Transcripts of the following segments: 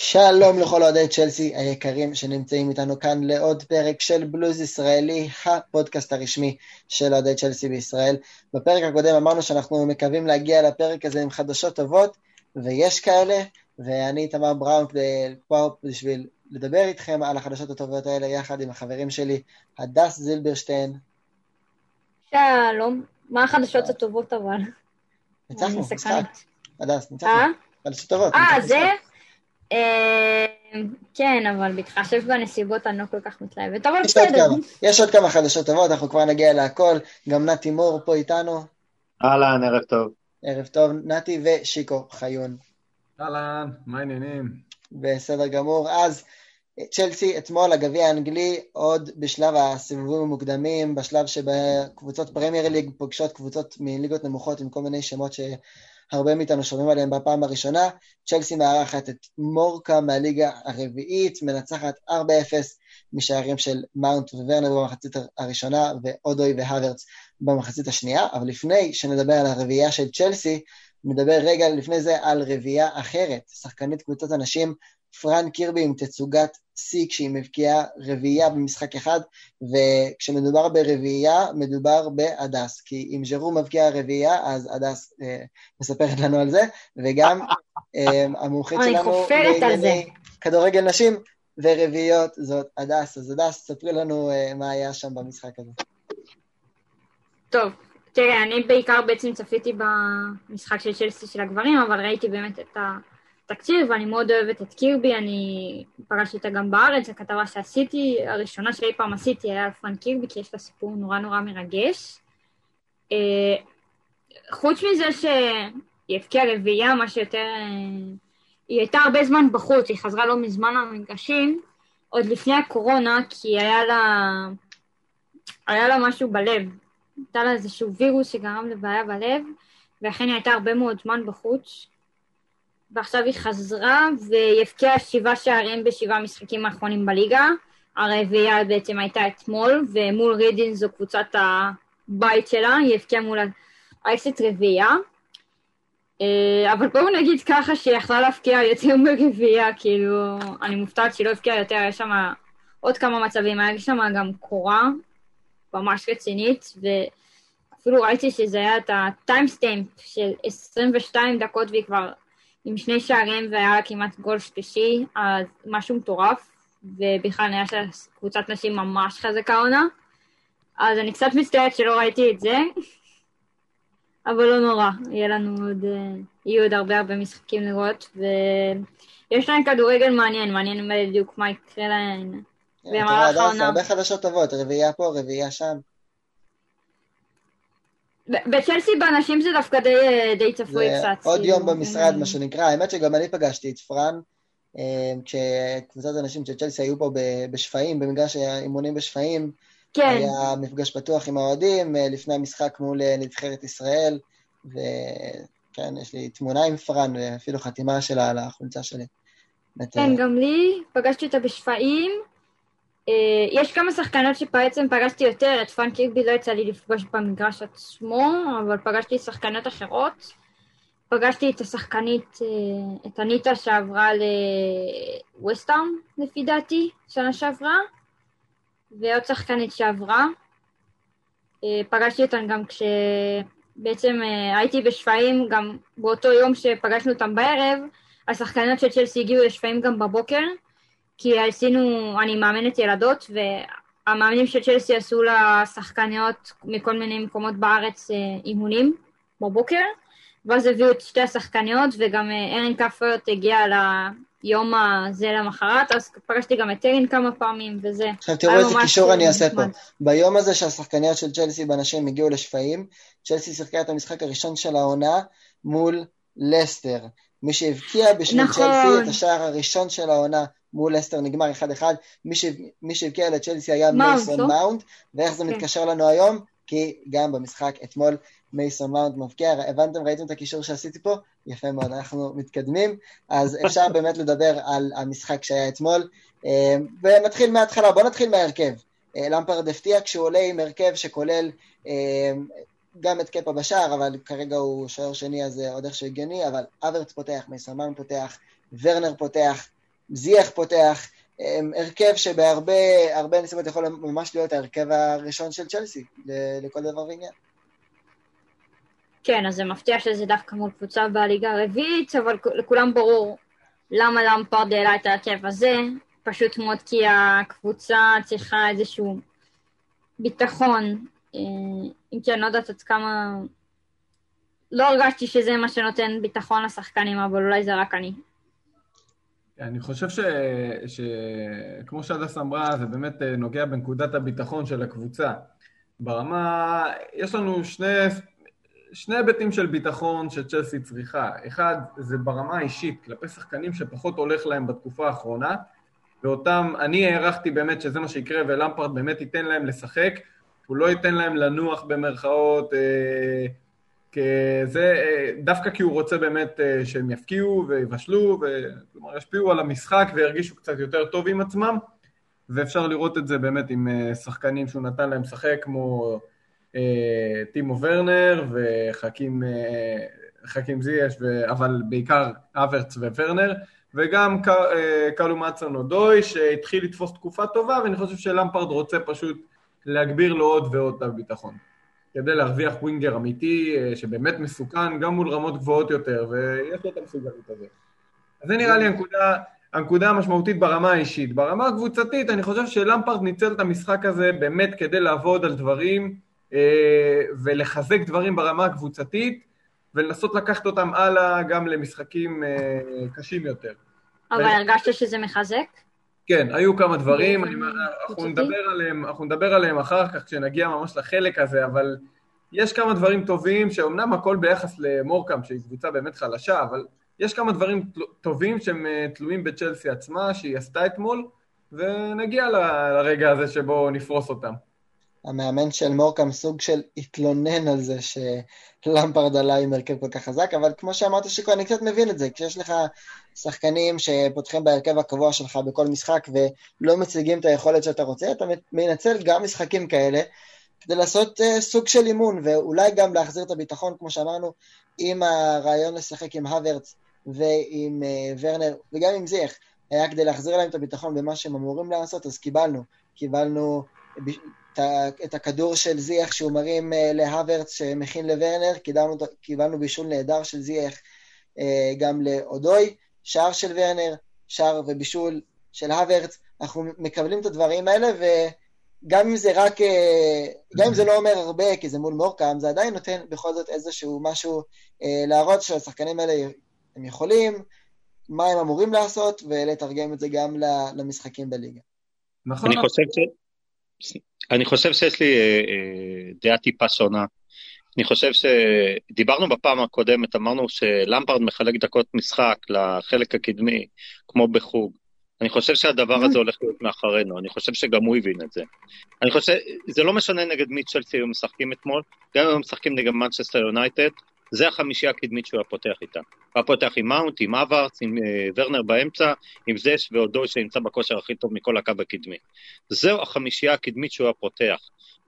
שלום לכל אוהדי צ'לסי היקרים שנמצאים איתנו כאן לעוד פרק של בלוז ישראלי, הפודקאסט הרשמי של אוהדי צ'לסי בישראל. בפרק הקודם אמרנו שאנחנו מקווים להגיע לפרק הזה עם חדשות טובות, ויש כאלה, ואני תמר בראון פה בשביל לדבר איתכם על החדשות הטובות האלה יחד עם החברים שלי, הדס זילברשטיין. שלום, מה החדשות הטובות אבל? ניצחנו, משחק. הדס, ניצחנו. אה? חדשות טובות. אה, זה? אה, כן, אבל בהתחשב בנסיבות אני לא כל כך מתלהבת, אבל בסדר. יש עוד כמה חדשות טובות, אנחנו כבר נגיע להכל. גם נתי מור פה איתנו. אהלן, ערב טוב. ערב טוב, נתי ושיקו חיון. אהלן, מה העניינים? בסדר גמור. אז צ'לסי אתמול, הגביע האנגלי, עוד בשלב הסיבובים המוקדמים, בשלב שבקבוצות פרמייר ליג פוגשות קבוצות מליגות נמוכות עם כל מיני שמות ש... הרבה מאיתנו שומעים עליהם בפעם הראשונה. צ'לסי מארחת את מורקה מהליגה הרביעית, מנצחת 4-0 משערים של מאונט וורנר במחצית הראשונה, ואודוי והוורץ במחצית השנייה. אבל לפני שנדבר על הרביעייה של צ'לסי, נדבר רגע לפני זה על רביעייה אחרת, שחקנית קבוצת הנשים פרן קירבי עם תצוגת שיא כשהיא מבקיעה רביעייה במשחק אחד, וכשמדובר ברביעייה, מדובר בהדס, כי אם ז'רו מבקיע רביעייה, אז הדס אה, מספרת לנו על זה, וגם אה, המומחית שלנו לענייני כדורגל נשים ורביעיות זאת הדס. אז הדס, ספרי לנו אה, מה היה שם במשחק הזה. טוב, תראה, אני בעיקר בעצם צפיתי במשחק של צ'לסי של הגברים, אבל ראיתי באמת את ה... תקשיב, ואני מאוד אוהבת את קירבי, אני פגשתי אותה גם בארץ, הכתבה שעשיתי, הראשונה שאי פעם עשיתי היה על פרן קירבי, כי יש לה סיפור נורא נורא מרגש. אה, חוץ מזה שהיא הבקיעה רביעייה, מה שיותר... אה, היא הייתה הרבה זמן בחוץ, היא חזרה לא מזמן למגרשים, עוד לפני הקורונה, כי היה לה... היה לה משהו בלב. הייתה לה איזשהו וירוס שגרם לבעיה בלב, ואכן היא הייתה הרבה מאוד זמן בחוץ. ועכשיו היא חזרה, והיא הבקיעה שבעה שערים בשבעה משחקים האחרונים בליגה. הרביעייה בעצם הייתה אתמול, ומול רידין זו קבוצת הבית שלה, היא הבקיעה מול האקסיט רביעייה. אה, אבל בואו נגיד ככה שהיא יכלה להבקיע יותר מרביעייה, כאילו, אני מופתעת שהיא לא הבקיעה יותר, יש שם עוד כמה מצבים, היה שם גם קורה ממש רצינית, ואפילו ראיתי שזה היה את ה timestamp של 22 דקות והיא כבר עם שני שערים והיה כמעט גול שלישי, אז משהו מטורף, ובכלל נראה שקבוצת נשים ממש חזקה עונה. אז אני קצת מצטערת שלא ראיתי את זה, אבל לא נורא, יהיה לנו עוד, אה, יהיו עוד הרבה הרבה משחקים לראות, ויש להם כדורגל מעניין, מעניין בדיוק מה יקרה להם במהלך העונה. הרבה חדשות טובות, רביעייה פה, רביעייה שם. בצ'לסי באנשים זה דווקא די, די צפוי קצת. עוד יום במשרד, מה שנקרא. האמת שגם אני פגשתי את פרן, אה, כשקבוצת אנשים של צ'לסי היו פה בשפיים, במגרש האימונים בשפיים. כן. היה מפגש פתוח עם האוהדים אה, לפני המשחק מול אה, נבחרת ישראל, וכן, יש לי תמונה עם פרן, ואפילו חתימה שלה על החולצה שלי. כן, גם לי, פגשתי אותה בשפיים. אה, יש כמה שחקנות שבעצם פגשתי יותר, את פרן קירבי לא יצא לי לפגוש במגרש עצמו, אבל פגשתי שחקנות אחרות. פגשתי את השחקנית, אה, את אניטה שעברה לווסטארם, לפי דעתי, שנה שעברה, ועוד שחקנית שעברה. אה, פגשתי אותן גם כשבעצם הייתי בשפיים, גם באותו יום שפגשנו אותן בערב, השחקנות של צ'לסי הגיעו לשפיים גם בבוקר. כי עשינו, אני מאמנת ילדות, והמאמנים של צ'לסי עשו לשחקניות מכל מיני מקומות בארץ אה, אימונים בבוקר, ואז הביאו את שתי השחקניות, וגם אה, ארין קפרט הגיע ליום הזה למחרת, אז פגשתי גם את ארין כמה פעמים, וזה עכשיו תראו איזה קישור אני אעשה פה. ביום הזה שהשחקניות של צ'לסי בנשים הגיעו לשפיים, צ'לסי שיחקה את המשחק הראשון של העונה מול לסטר. מי שהבקיע בשביל נכון. צ'לסי את השער הראשון של העונה מול לסטר נגמר 1-1, מי שהבקיע לצ'לסי היה מייסון מאונט, ואיך זה כן. מתקשר לנו היום? כי גם במשחק אתמול מייסון מאונט מבקיע, הבנתם, ראיתם את הקישור שעשיתי פה? יפה מאוד, אנחנו מתקדמים, אז אפשר באמת לדבר על המשחק שהיה אתמול, אה, ונתחיל מההתחלה, בואו נתחיל מההרכב. אה, למפרד הפתיע כשהוא עולה עם הרכב שכולל אה, גם את קפה בשער, אבל כרגע הוא שוער שני אז עוד איכשהו הגיוני, אבל אברץ פותח, מאונט פותח, ורנר פותח, זיח פותח, הרכב שבהרבה נסיבות יכול ממש להיות ההרכב הראשון של צ'לסי, לכל דבר ועניין. כן, אז זה מפתיע שזה דווקא מול קבוצה בליגה הרביעית, אבל לכולם ברור למה למפרד העלה את ההרכב הזה, פשוט מאוד כי הקבוצה צריכה איזשהו ביטחון, אה, אם כי אני לא יודעת עד כמה... לא הרגשתי שזה מה שנותן ביטחון לשחקנים, אבל אולי זה רק אני. אני חושב ש... ש... כמו שהדס אמרה, זה באמת אה, נוגע בנקודת הביטחון של הקבוצה. ברמה, יש לנו שני, שני היבטים של ביטחון שצ'לסי צריכה. אחד, זה ברמה האישית, כלפי שחקנים שפחות הולך להם בתקופה האחרונה, ואותם, אני הערכתי באמת שזה מה שיקרה, ולמפרד באמת ייתן להם לשחק, הוא לא ייתן להם לנוח במרכאות, אה, כזה, אה, דווקא כי הוא רוצה באמת אה, שהם יפקיעו ויבשלו, כלומר ישפיעו על המשחק וירגישו קצת יותר טוב עם עצמם, ואפשר לראות את זה באמת עם שחקנים שהוא נתן להם לשחק כמו טימו ורנר וחכים חכים זייש, אבל בעיקר אברץ וורנר, וגם קלו מצון אודוי שהתחיל לתפוס תקופה טובה, ואני חושב שלמפרד רוצה פשוט להגביר לו עוד ועוד את הביטחון. כדי להרוויח ווינגר אמיתי, אה, שבאמת מסוכן, גם מול רמות גבוהות יותר, ויש לו את המסוגלות הזאת. אז זה נראה לי הנקודה, הנקודה המשמעותית ברמה האישית. ברמה הקבוצתית, אני חושב שלמפרד ניצל את המשחק הזה באמת כדי לעבוד על דברים אה, ולחזק דברים ברמה הקבוצתית, ולנסות לקחת אותם הלאה גם למשחקים אה, קשים יותר. אבל הרגשת שזה מחזק? כן, היו כמה דברים, אני, אנחנו, נדבר עליהם, אנחנו נדבר עליהם אחר כך כשנגיע ממש לחלק הזה, אבל יש כמה דברים טובים, שאומנם הכל ביחס למורקאם, שהיא קבוצה באמת חלשה, אבל יש כמה דברים טובים שהם אה, תלויים בצ'לסי עצמה, שהיא עשתה אתמול, ונגיע לרגע הזה שבו נפרוס אותם. המאמן של מורקאם סוג של התלונן על זה שלמפרד עלה עם הרכב כל כך חזק, אבל כמו שאמרת שיקו, אני קצת מבין את זה, כשיש לך שחקנים שפותחים בהרכב הקבוע שלך בכל משחק ולא מציגים את היכולת שאתה רוצה, אתה מנצל גם משחקים כאלה כדי לעשות uh, סוג של אימון, ואולי גם להחזיר את הביטחון, כמו שאמרנו, עם הרעיון לשחק עם הוורץ ועם uh, ורנר, וגם עם זיח, היה כדי להחזיר להם את הביטחון במה שהם אמורים לעשות, אז קיבלנו. קיבלנו את הכדור של זיח שהוא מרים uh, להוורץ שמכין לוורנר, קיבלנו, קיבלנו בישול נהדר של זיח uh, גם לאודוי, שער של ורנר, שער ובישול של הוורץ, אנחנו מקבלים את הדברים האלה, וגם אם זה רק, אה, גם אם זה לא אומר הרבה, כי זה מול מורקאם, זה עדיין נותן בכל זאת איזשהו משהו אה, להראות שהשחקנים האלה הם יכולים, מה הם אמורים לעשות, ולתרגם את זה גם למשחקים בליגה. נכון. אני חושב, ש... אני חושב שיש לי אה, דעה טיפה שונה. אני חושב שדיברנו בפעם הקודמת, אמרנו שלמפרד מחלק דקות משחק לחלק הקדמי, כמו בחוג. אני חושב שהדבר הזה הולך להיות מאחרינו, אני חושב שגם הוא הבין את זה. אני חושב, זה לא משנה נגד מי צ'לסי היו משחקים אתמול, גם אם היו משחקים נגד מנצ'סטר יונייטד, זה החמישייה הקדמית שהוא היה פותח איתה. הוא היה פותח עם מאונט, עם אברץ, עם uh, ורנר באמצע, עם זש ועודוי שנמצא בכושר הכי טוב מכל הקו הקדמי. זו החמישייה הקדמית שהוא היה פותח.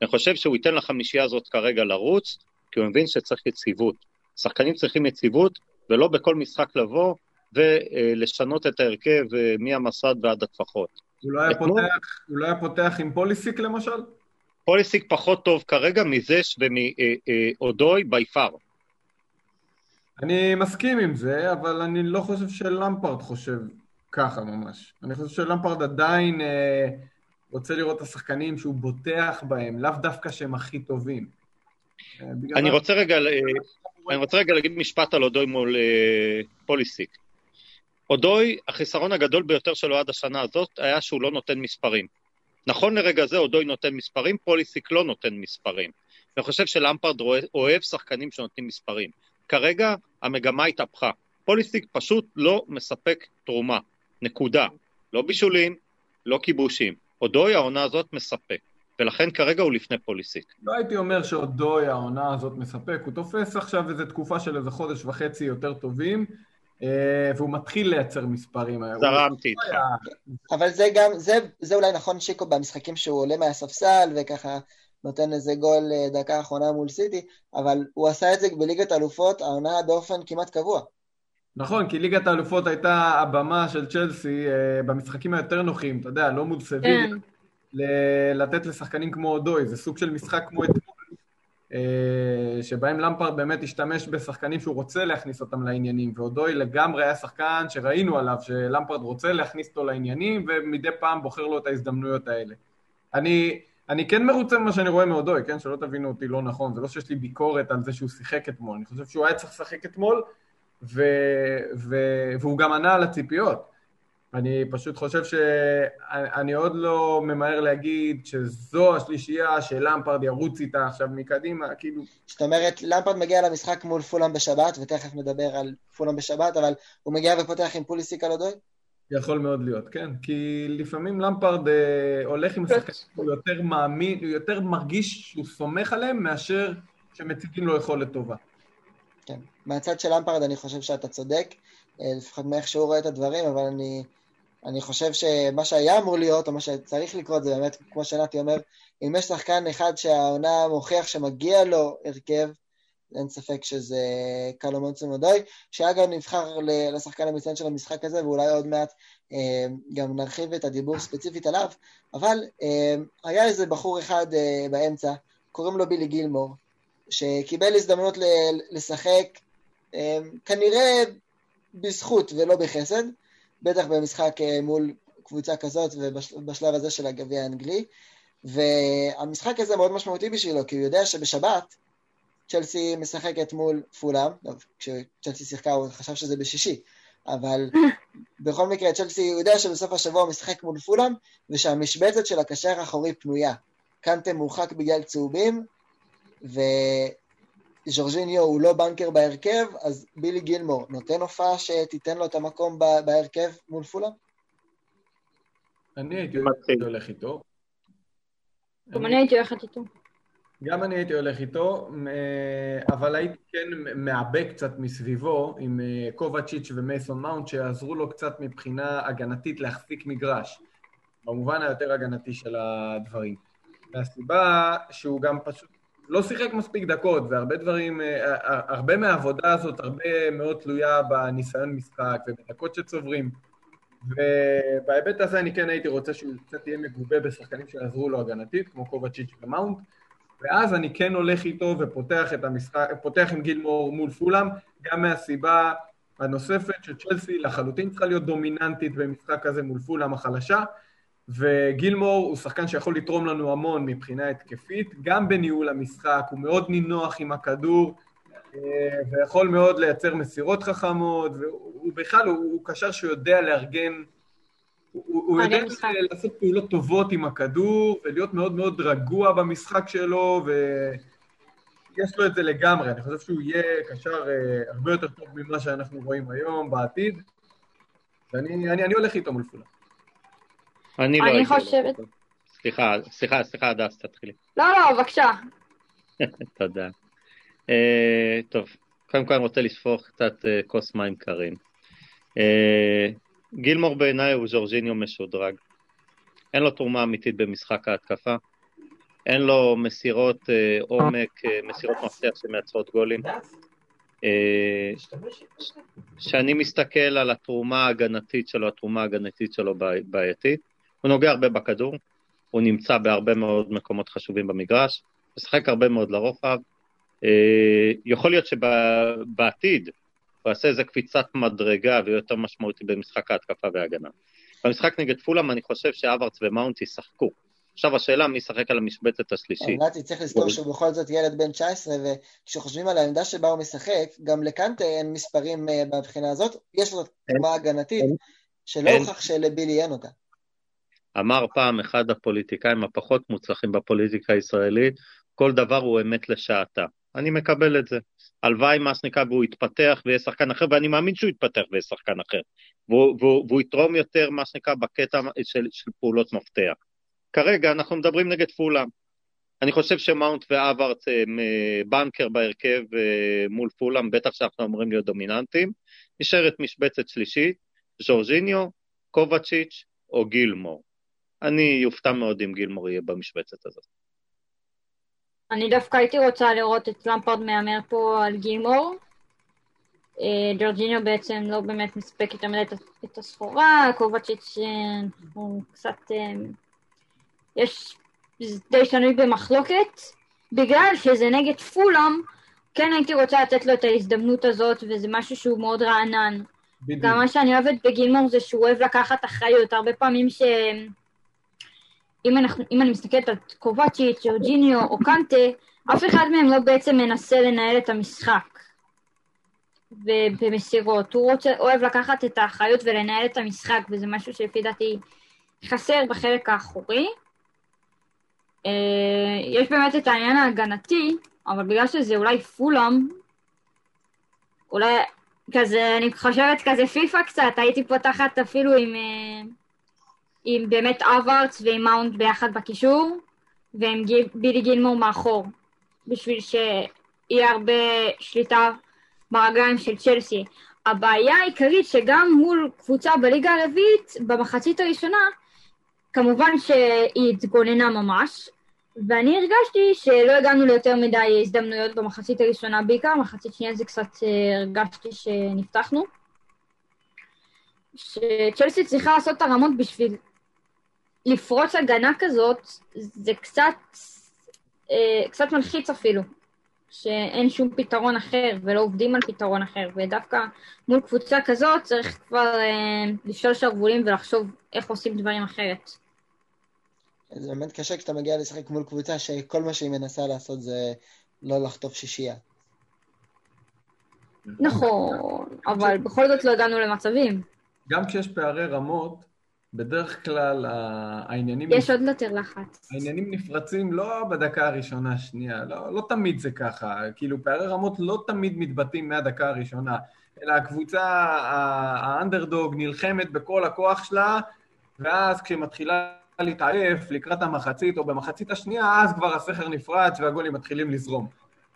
אני חושב שהוא ייתן לחמישייה הזאת כרגע לרוץ, כי הוא מבין שצריך יציבות. שחקנים צריכים יציבות, ולא בכל משחק לבוא ולשנות את ההרכב אה, מהמסד ועד הטפחות. הוא לא היה, פותח, הוא לא היה פותח עם פוליסיק למשל? פוליסיק פחות טוב כרגע מזש ומאודוי בי פאר. אני מסכים עם זה, אבל אני לא חושב שלמפרד חושב ככה ממש. אני חושב שלמפרד עדיין אה, רוצה לראות את השחקנים שהוא בוטח בהם, לאו דווקא שהם הכי טובים. אני רוצה רגע, אני רוצה רגע להגיד משפט על אודוי מול אה, פוליסיק. אודוי, החיסרון הגדול ביותר שלו עד השנה הזאת היה שהוא לא נותן מספרים. נכון לרגע זה אודוי נותן מספרים, פוליסיק לא נותן מספרים. אני חושב שלמפרד אוהב שחקנים שנותנים מספרים. כרגע המגמה התהפכה. פוליסיק פשוט לא מספק תרומה. נקודה. לא בישולים, לא כיבושים. אודוי העונה הזאת מספק. ולכן כרגע הוא לפני פוליסיק. לא הייתי אומר שאודוי העונה הזאת מספק, הוא תופס עכשיו איזו תקופה של איזה חודש וחצי יותר טובים, אה, והוא מתחיל לייצר מספרים. זרמתי איתך. אבל זה גם, זה, זה אולי נכון שיקו במשחקים שהוא עולה מהספסל וככה נותן איזה גול אה, דקה אחרונה מול סיטי, אבל הוא עשה את זה בליגת אלופות, העונה באופן כמעט קבוע. נכון, כי ליגת האלופות הייתה הבמה של צ'לסי אה, במשחקים היותר נוחים, אתה יודע, לא מול סביליה, כן. ל- לתת לשחקנים כמו אודוי, זה סוג של משחק כמו אתמול, אה, שבהם למפרד באמת השתמש בשחקנים שהוא רוצה להכניס אותם לעניינים, ואודוי לגמרי היה שחקן שראינו עליו שלמפרד רוצה להכניס אותו לעניינים, ומדי פעם בוחר לו את ההזדמנויות האלה. אני, אני כן מרוצה ממה שאני רואה מאודוי, כן? שלא תבינו אותי לא נכון, זה לא שיש לי ביקורת על זה שהוא שיחק אתמול, אני חושב שהוא היה צריך לשחק אתמול, ו, ו, והוא גם ענה על הציפיות. אני פשוט חושב שאני עוד לא ממהר להגיד שזו השלישייה שלמפרד ירוץ איתה עכשיו מקדימה, כאילו... זאת אומרת, למפרד מגיע למשחק מול פולאם בשבת, ותכף נדבר על פולאם בשבת, אבל הוא מגיע ופותח עם פוליסיק על אודוי? יכול מאוד להיות, כן. כי לפעמים למפרד אה, הולך עם השחקנים, הוא יותר מאמין, הוא יותר מרגיש שהוא סומך עליהם מאשר שמציגים לו יכולת טובה. כן. מהצד של למפרד אני חושב שאתה צודק, אה, לפחות מאיך שהוא רואה את הדברים, אבל אני, אני חושב שמה שהיה אמור להיות, או מה שצריך לקרות, זה באמת, כמו שנתי אומר, אם יש שחקן אחד שהעונה מוכיח שמגיע לו הרכב, אין ספק שזה קלו מודוי, שאגב נבחר לשחקן המצטיין של המשחק הזה, ואולי עוד מעט אה, גם נרחיב את הדיבור ספציפית עליו, אבל אה, היה איזה בחור אחד אה, באמצע, קוראים לו בילי גילמור, שקיבל הזדמנות לשחק אה, כנראה בזכות ולא בחסד, בטח במשחק מול קבוצה כזאת ובשלב הזה של הגביע האנגלי, והמשחק הזה מאוד משמעותי בשבילו, כי הוא יודע שבשבת צ'לסי משחקת מול פולאם, טוב, כשצ'לסי שיחקה הוא חשב שזה בשישי, אבל בכל מקרה צ'לסי, יודע שבסוף השבוע הוא משחק מול פולאם, ושהמשבצת של הקשר האחורי פנויה. קנטה מורחק בגלל צהובים, וז'ורג'יניו הוא לא בנקר בהרכב, אז בילי גילמור נותן הופעה שתיתן לו את המקום ב- בהרכב מול פולאם? אני הייתי. הולך איתו. גם אני הייתי הולכת איתו. גם אני הייתי הולך איתו, אה, אבל הייתי כן מאבק קצת מסביבו עם אה, קובצ'יץ' ומייסון מאונט, שיעזרו לו קצת מבחינה הגנתית להחזיק מגרש, במובן היותר הגנתי של הדברים. והסיבה שהוא גם פשוט לא שיחק מספיק דקות, והרבה דברים, אה, הרבה מהעבודה הזאת, הרבה מאוד תלויה בניסיון משחק ובדקות שצוברים. ובהיבט הזה אני כן הייתי רוצה שהוא קצת יהיה מגובה בשחקנים שיעזרו לו הגנתית, כמו קובצ'יץ' ומאונט, ואז אני כן הולך איתו ופותח את המשחק, פותח עם גילמור מול פולאם, גם מהסיבה הנוספת שצ'לסי לחלוטין צריכה להיות דומיננטית במשחק הזה מול פולאם החלשה, וגילמור הוא שחקן שיכול לתרום לנו המון מבחינה התקפית, גם בניהול המשחק, הוא מאוד נינוח עם הכדור, אה, ויכול מאוד לייצר מסירות חכמות, והוא בכלל, הוא, הוא קשר שיודע לארגן, הוא, יודע משחק. לעשות פעולות טובות עם הכדור, ולהיות מאוד מאוד רגוע במשחק שלו, ויש לו את זה לגמרי. אני חושב שהוא יהיה קשר אה, הרבה יותר טוב ממה שאנחנו רואים היום, בעתיד, ואני אני, אני הולך איתו מול פולה. אני לא אני חושבת-. סליחה, סליחה, סליחה, הדס, תתחילי. לא, לא, בבקשה. תודה. אה, טוב, קודם כל אני רוצה לשפוך קצת אה, כוס מים קרים. אה, גילמור בעיניי הוא ז'ורג'יניו משודרג. אין לו תרומה אמיתית במשחק ההתקפה. אין לו מסירות אה, עומק, אה, מסירות מפתח שמייצרות גולים. אה, כשאני מסתכל על התרומה ההגנתית שלו, התרומה ההגנתית שלו בעי- בעייתית. הוא נוגע הרבה בכדור, הוא נמצא בהרבה מאוד מקומות חשובים במגרש, משחק הרבה מאוד לרוחב. אה, יכול להיות שבעתיד הוא יעשה איזה קפיצת מדרגה ויותר משמעותי במשחק ההתקפה וההגנה. במשחק נגד פולאם אני חושב שאברץ ומאונט ישחקו. עכשיו השאלה מי ישחק על המשבצת השלישית. נתי, צריך לזכור שהוא בכל זאת ילד בן 19, וכשחושבים על העמדה שבה הוא משחק, גם לקנטה אין מספרים אה, מהבחינה הזאת, יש לו תרומה הגנתית, אין. שלא אין. הוכח שלבילי אין אותה. אמר פעם אחד הפוליטיקאים הפחות מוצלחים בפוליטיקה הישראלית, כל דבר הוא אמת לשעתה. אני מקבל את זה. הלוואי, מה שנקרא, והוא יתפתח ויהיה שחקן אחר, ואני מאמין שהוא יתפתח ויהיה שחקן אחר. והוא, והוא, והוא יתרום יותר, מה שנקרא, בקטע של, של פעולות מפתח. כרגע אנחנו מדברים נגד פולאם. אני חושב שמאונט ואברץ הם אה, בנקר בהרכב אה, מול פולאם, בטח שאנחנו אמורים להיות דומיננטים. נשארת משבצת שלישית, ז'ורג'יניו, קובצ'יץ' או גילמור. אני אופתע מאוד אם גילמור יהיה במשבצת הזאת. אני דווקא הייתי רוצה לראות את למפרד מהמר פה על גילמור. אה, ג'ורג'יניו בעצם לא באמת מספק יותר מדי את הסחורה, קובצ'יץ' הוא קצת... יש... זה די שנוי במחלוקת, בגלל שזה נגד פולאם, כן הייתי רוצה לתת לו את ההזדמנות הזאת, וזה משהו שהוא מאוד רענן. בדיוק. גם מה שאני אוהבת בגילמור זה שהוא אוהב לקחת אחריות. הרבה פעמים ש... אם, אנחנו, אם אני מסתכלת על קובצ'יץ', ג'ורג'יניו או קנטה, אף אחד מהם לא בעצם מנסה לנהל את המשחק במסירות. הוא רוצה, אוהב לקחת את האחריות ולנהל את המשחק, וזה משהו שלפי דעתי חסר בחלק האחורי. אה, יש באמת את העניין ההגנתי, אבל בגלל שזה אולי פולאם, אולי כזה, אני חושבת כזה פיפא קצת, הייתי פותחת אפילו עם, אה, עם באמת אברץ ועם מאונט ביחד בקישור, ועם בילי גילמור מאחור, בשביל שיהיה הרבה שליטה ברגליים של צ'לסי. הבעיה העיקרית שגם מול קבוצה בליגה הרביעית, במחצית הראשונה, כמובן שהיא התגוננה ממש, ואני הרגשתי שלא הגענו ליותר מדי הזדמנויות במחצית הראשונה בעיקר, מחצית שנייה זה קצת אה, הרגשתי שנפתחנו. שצ'לסי צריכה לעשות את הרמות בשביל לפרוץ הגנה כזאת, זה קצת, אה, קצת מלחיץ אפילו, שאין שום פתרון אחר ולא עובדים על פתרון אחר, ודווקא מול קבוצה כזאת צריך כבר אה, לשאול שרוולים ולחשוב איך עושים דברים אחרת. זה באמת קשה כשאתה מגיע לשחק מול קבוצה שכל מה שהיא מנסה לעשות זה לא לחטוף שישייה. נכון, אבל בכל זאת לא הגענו למצבים. גם כשיש פערי רמות, בדרך כלל העניינים... יש עוד יותר לחץ. העניינים נפרצים לא בדקה הראשונה, שנייה, לא, לא תמיד זה ככה. כאילו, פערי רמות לא תמיד מתבטאים מהדקה הראשונה, אלא הקבוצה, האנדרדוג, נלחמת בכל הכוח שלה, ואז כשהיא מתחילה להתעייף לקראת המחצית או במחצית השנייה, אז כבר הסכר נפרץ והגולים מתחילים לזרום.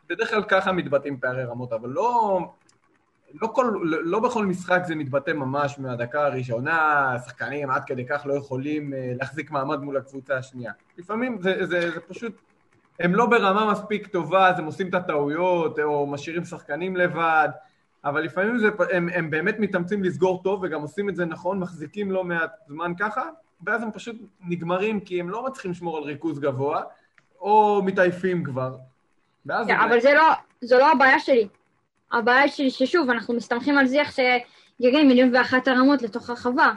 בדרך כלל ככה מתבטאים פערי רמות, אבל לא, לא, כל, לא בכל משחק זה מתבטא ממש מהדקה הראשונה, השחקנים עד כדי כך לא יכולים אה, להחזיק מעמד מול הקבוצה השנייה. לפעמים זה, זה, זה פשוט, הם לא ברמה מספיק טובה, אז הם עושים את הטעויות, או משאירים שחקנים לבד, אבל לפעמים זה, הם, הם באמת מתאמצים לסגור טוב וגם עושים את זה נכון, מחזיקים לא מעט זמן ככה, ואז הם פשוט נגמרים כי הם לא מצליחים לשמור על ריכוז גבוה, או מתעייפים כבר. ואז... Yeah, אבל זה לא, זו לא הבעיה שלי. הבעיה שלי ששוב, אנחנו מסתמכים על איך שיגיעים מיליון ואחת הרמות לתוך הרחבה.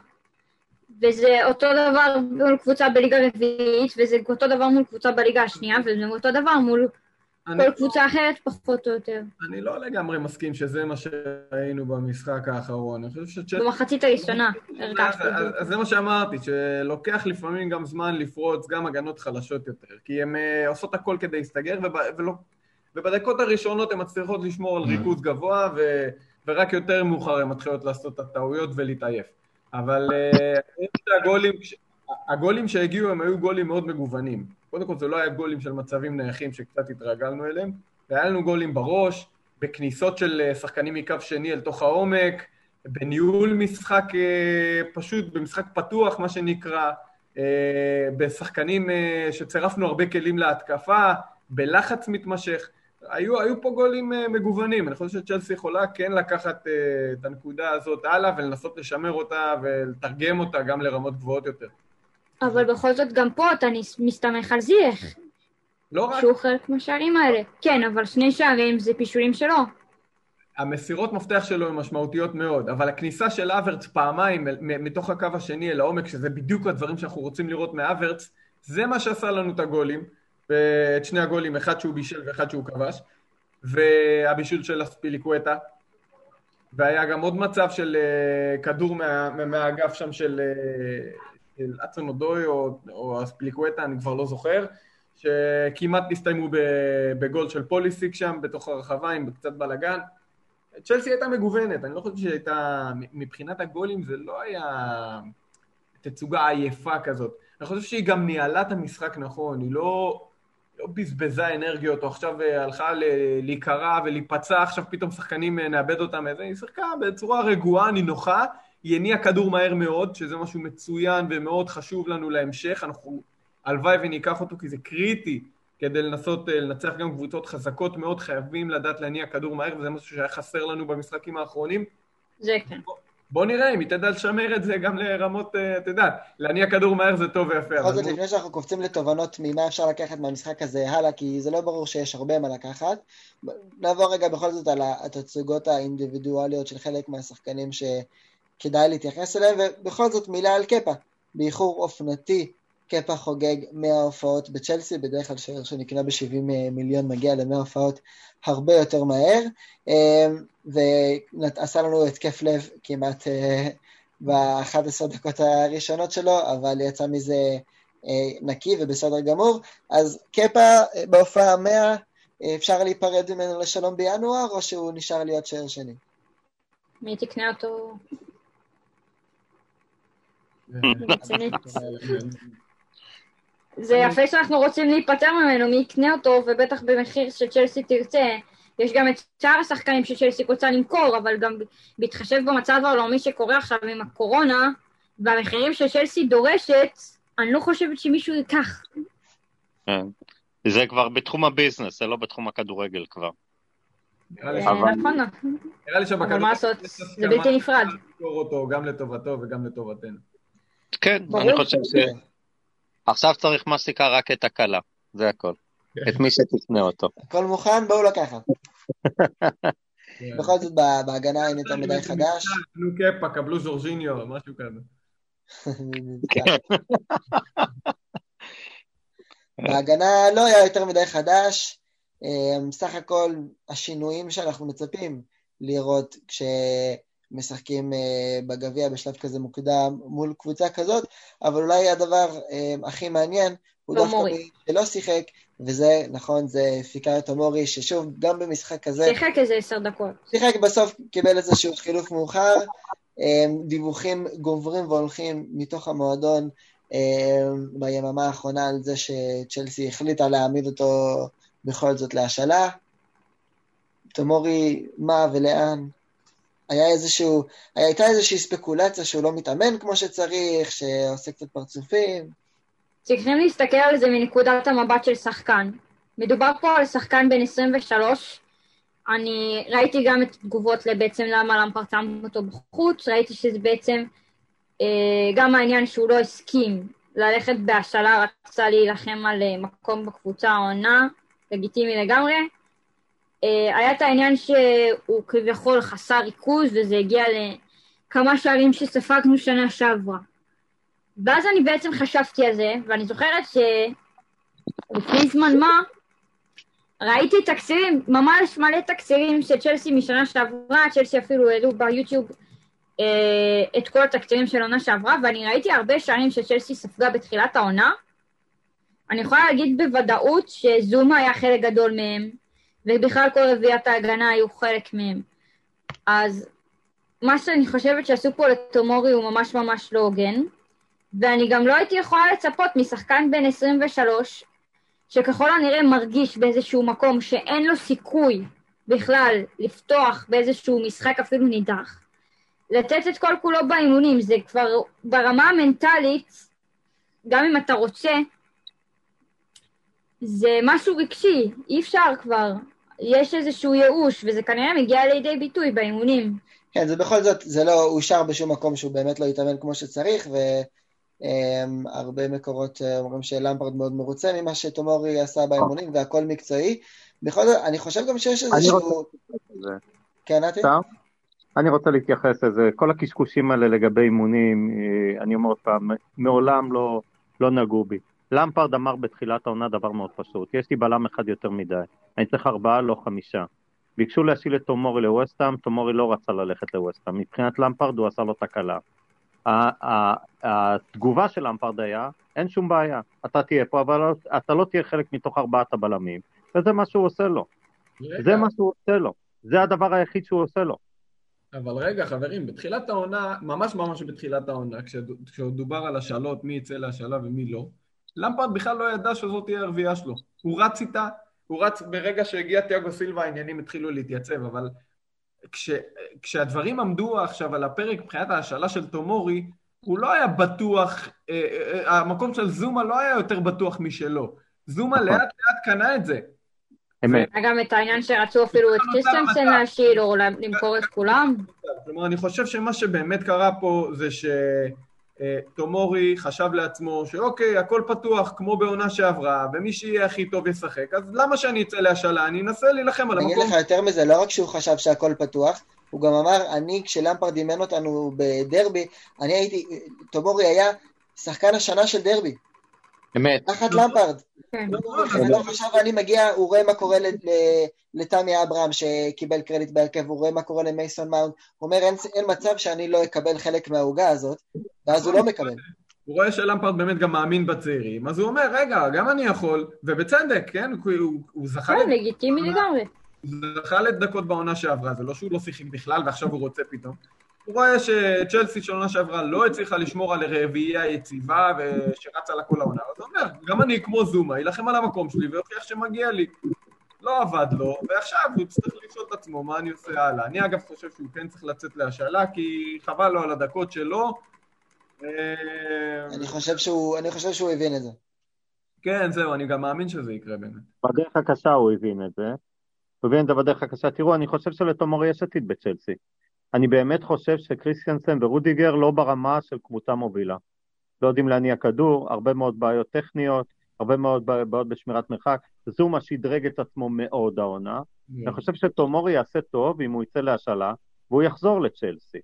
וזה אותו דבר מול קבוצה בליגה רביעית, וזה אותו דבר מול קבוצה בליגה השנייה, וזה אותו דבר מול כל לא- קבוצה אחרת פחות או יותר. אני לא לגמרי מסכים שזה מה שראינו במשחק האחרון. אני חושב שצ'לסי... במחצית הראשונה הרגשתי. אז זה מה שאמרתי, שלוקח לפעמים גם זמן לפרוץ גם הגנות חלשות יותר, כי הן uh, עושות הכל כדי להסתגר, וב, ולא, ובדקות הראשונות הן מצליחות לשמור על ריכוז גבוה, ו, ורק יותר מאוחר הן מתחילות לעשות את הטעויות ולהתעייף. אבל uh, הגולים, הגולים שהגיעו הם היו גולים מאוד מגוונים. קודם כל זה לא היה גולים של מצבים נייחים שקצת התרגלנו אליהם, והיה לנו גולים בראש, בכניסות של אה, שחקנים מקו שני אל תוך העומק, בניהול משחק אה, פשוט, במשחק פתוח מה שנקרא, אה, בשחקנים שצירפנו הרבה כלים להתקפה, בלחץ מתמשך. היו, היו פה גולים מגוונים, אני חושב שצ'לסי יכולה כן לקחת את הנקודה הזאת הלאה ולנסות לשמר אותה ולתרגם אותה גם לרמות גבוהות יותר. אבל בכל זאת גם פה אתה מסתמך על זייח. לא רק... שהוא חלק מהשערים האלה. כן, אבל שני שערים זה פישורים שלו. המסירות מפתח שלו הן משמעותיות מאוד, אבל הכניסה של אברץ פעמיים מתוך הקו השני אל העומק, שזה בדיוק הדברים שאנחנו רוצים לראות מאברץ, זה מה שעשה לנו את הגולים, את שני הגולים, אחד שהוא בישל ואחד שהוא כבש, והבישול של אספיליקווטה, והיה גם עוד מצב של uh, כדור מה, מהאגף שם של, uh, אצון אודוי או, או אספליקווטה, אני כבר לא זוכר, שכמעט נסתיימו בגול של פוליסיק שם, בתוך הרחבה עם קצת בלאגן. צ'לסי הייתה מגוונת, אני לא חושב שהייתה, מבחינת הגולים זה לא היה תצוגה עייפה כזאת. אני חושב שהיא גם ניהלה את המשחק נכון, היא לא, לא בזבזה אנרגיות, או עכשיו אה, הלכה להיקרע ולהיפצע, עכשיו פתאום שחקנים אה, נאבד אותם, היא שיחקה בצורה רגועה, נינוחה, היא הניעה כדור מהר מאוד, שזה משהו מצוין ומאוד חשוב לנו להמשך, אנחנו הלוואי וניקח אותו כי זה קריטי כדי לנסות אה, לנצח גם קבוצות חזקות מאוד, חייבים לדעת להניע כדור מהר, וזה משהו שהיה חסר לנו במשחקים האחרונים. זה כן. בוא נראה אם היא תדע לשמר את זה גם לרמות, אה, אתה יודע, להניע כדור מהר זה טוב ויפה. בכל זאת, לפני שאנחנו קופצים לתובנות ממה אפשר לקחת מהמשחק הזה הלאה, כי זה לא ברור שיש הרבה מה לקחת, נעבור רגע בכל זאת על התצוגות האינדיבידואליות של חלק מהשחקנים שכדאי להתייחס אליהם, ובכל זאת מילה על קפה, באיחור אופנתי קפה חוגג 100 הופעות בצ'לסי, בדרך כלל שוער שנקנה ב-70 מיליון מגיע ל-100 הופעות הרבה יותר מהר, אמ, ועשה לנו התקף לב כמעט אה, ב-11 דקות הראשונות שלו, אבל יצא מזה אה, נקי ובסדר גמור. אז קפה אה, בהופעה 100, אפשר להיפרד ממנו לשלום בינואר, או שהוא נשאר להיות שוער שני? מי תקנה אותו? זה יפה שאנחנו רוצים להיפטר ממנו, מי יקנה אותו, ובטח במחיר שצ'לסי תרצה. יש גם את שאר השחקנים שצ'לסי רוצה למכור, אבל גם בהתחשב במצב העולמי שקורה עכשיו עם הקורונה, והמחירים שצ'לסי דורשת, אני לא חושבת שמישהו ייקח. כן. זה כבר בתחום הביזנס, זה לא בתחום הכדורגל כבר. נראה לי נכון. שבכדורגל... אבל מה לעשות, זה בלתי נפרד. גם לטובתו וגם לטובתנו. כן, אני חושב ש... עכשיו צריך מסיקה רק את הקלה, זה הכל. כן. את מי שתקנה אותו. הכל מוכן, בואו לקחת. בכל זאת בהגנה אין יותר מדי חדש. קבלו קפה, קבלו ז'ורג'יניו, משהו כזה. בהגנה לא היה יותר מדי חדש, אה, סך הכל השינויים שאנחנו מצפים לראות כש... משחקים אה, בגביע בשלב כזה מוקדם מול קבוצה כזאת, אבל אולי הדבר אה, הכי מעניין הוא דווקא מי שלא שיחק, וזה, נכון, זה פיקאיו תומורי, ששוב, גם במשחק כזה... שיחק איזה עשר דקות. שיחק בסוף, קיבל איזשהו חילוף מאוחר, אה, דיווחים גוברים והולכים מתוך המועדון ביממה האחרונה על זה שצ'לסי החליטה להעמיד אותו בכל זאת להשאלה. תומורי, מה ולאן? היה איזשהו, הייתה איזושהי ספקולציה שהוא לא מתאמן כמו שצריך, שעושה קצת פרצופים. צריכים להסתכל על זה מנקודת המבט של שחקן. מדובר פה על שחקן בן 23, אני ראיתי גם את תגובות לבעצם למה למפר שם אותו בחוץ, ראיתי שזה בעצם אה, גם העניין שהוא לא הסכים ללכת בהשאלה, רצה להילחם על אה, מקום בקבוצה העונה, לגיטימי לגמרי. אה, היה את העניין שהוא כביכול חסר ריכוז וזה הגיע לכמה שערים שספגנו שנה שעברה. ואז אני בעצם חשבתי על זה, ואני זוכרת שלפני זמן מה ראיתי תקצירים, ממש מלא תקצירים של צ'לסי משנה שעברה, צ'לסי אפילו העלו ביוטיוב אה, את כל התקצירים של עונה שעברה, ואני ראיתי הרבה שערים שצ'לסי ספגה בתחילת העונה. אני יכולה להגיד בוודאות שזומה היה חלק גדול מהם, ובכלל כל רביעיית ההגנה היו חלק מהם. אז מה שאני חושבת שעשו פה לטומורי הוא ממש ממש לא הוגן, ואני גם לא הייתי יכולה לצפות משחקן בן 23, שככל הנראה מרגיש באיזשהו מקום שאין לו סיכוי בכלל לפתוח באיזשהו משחק אפילו נידח, לתת את כל כולו באימונים, זה כבר ברמה המנטלית, גם אם אתה רוצה, זה משהו רגשי, אי אפשר כבר. יש איזשהו ייאוש, וזה כנראה מגיע לידי ביטוי באימונים. כן, זה בכל זאת, זה לא אושר בשום מקום שהוא באמת לא יתאמן כמו שצריך, והרבה um, מקורות uh, אומרים שלמפרד מאוד מרוצה ממה שתומורי עשה באימונים, והכל מקצועי. בכל זאת, אני חושב גם שיש איזשהו... כן, נתי? אני רוצה להתייחס לזה. כל הקשקושים האלה לגבי אימונים, אה, אני אומר עוד פעם, מעולם לא, לא נגעו בי. למפרד אמר בתחילת העונה דבר מאוד פשוט, יש לי בלם אחד יותר מדי, אני צריך ארבעה, לא חמישה. ביקשו להשאיל את תומורי לווסטהאם, תומורי לא רצה ללכת לווסטהאם, מבחינת למפרד הוא עשה לו תקלה. התגובה של למפרד היה, אין שום בעיה, אתה תהיה פה, אבל אתה לא תהיה חלק מתוך ארבעת הבלמים, וזה מה שהוא עושה לו. זה מה שהוא עושה לו, זה הדבר היחיד שהוא עושה לו. אבל רגע, חברים, בתחילת העונה, ממש ממש בתחילת העונה, כשעוד דובר על השאלות, מי יצא להשאלה ומי לא, למפרד בכלל לא ידע שזאת תהיה הרביעייה שלו. הוא רץ איתה, הוא רץ ברגע שהגיע תיאגו סילבה העניינים התחילו להתייצב, אבל כש, כשהדברים עמדו עכשיו על הפרק מבחינת ההשאלה של תומורי, הוא לא היה בטוח, אה, אה, אה, המקום של זומה לא היה יותר בטוח משלו. זומה לאט לאט קנה את זה. אמת. היה גם את העניין שרצו אפילו את קריסטנסן להשיל או למכור את כולם. כלומר, אני חושב שמה שבאמת קרה פה זה שטומורי חשב לעצמו שאוקיי, הכל פתוח כמו בעונה שעברה, ומי שיהיה הכי טוב ישחק, אז למה שאני אצא להשאלה? אני אנסה להילחם על אני אגיד המקום. לך יותר מזה, לא רק שהוא חשב שהכל פתוח, הוא גם אמר, אני, כשלמפרד אימן אותנו בדרבי, אני הייתי, טומורי היה שחקן השנה של דרבי, אמת. תחת למפרד. כן. לא חשב, אני מגיע, הוא רואה מה קורה לתמי אברהם שקיבל קרדיט בהרכב, הוא רואה מה קורה למייסון מאונט, הוא אומר, אין, מצב שאני לא אקבל חלק מהעוגה הזאת, ואז הוא לא מקבל. הוא רואה שלמפרד באמת גם מאמין בצעירים, אז הוא אומר, רגע, גם אני יכול, ובצדק, כן? כי הוא, הוא זכה כן, לגיטימי לגמרי. זכה לדקות בעונה שעברה, זה לא שהוא לא שיחק בכלל ועכשיו הוא רוצה פתאום. הוא רואה שצ'לסי של עונה שעברה לא הצליחה לשמור על רביעייה יציבה ושרצה לה כל העונה, אז הוא אומר, גם אני כמו זומה, יילחם על המקום שלי ויוכיח שמגיע לי. לא עבד לו, ועכשיו הוא יצטרך לשאול את עצמו מה אני עושה הלאה. אני אגב חושב שהוא כן צריך לצאת להשאלה, כי חבל לו על הדקות שלו. אה, אני חושב שהוא, אני חושב שהוא הבין את זה. כן, זהו, אני גם מאמין שזה יקרה באמת. בדרך הקשה הוא הבין את זה. הוא הבין את זה בדרך הקשה. תראו, אני חושב שלתומרי יש עתיד בצ'לסי. אני באמת חושב שקריסטיאנסן ורודיגר לא ברמה של קבוצה מובילה. לא יודעים להניע כדור, הרבה מאוד בעיות טכניות, הרבה מאוד בעיות בשמירת מרחק. זומה שדרג את עצמו מאוד העונה. אני חושב שתומורי יעשה טוב אם הוא יצא להשאלה, והוא יחזור לצ'לסי.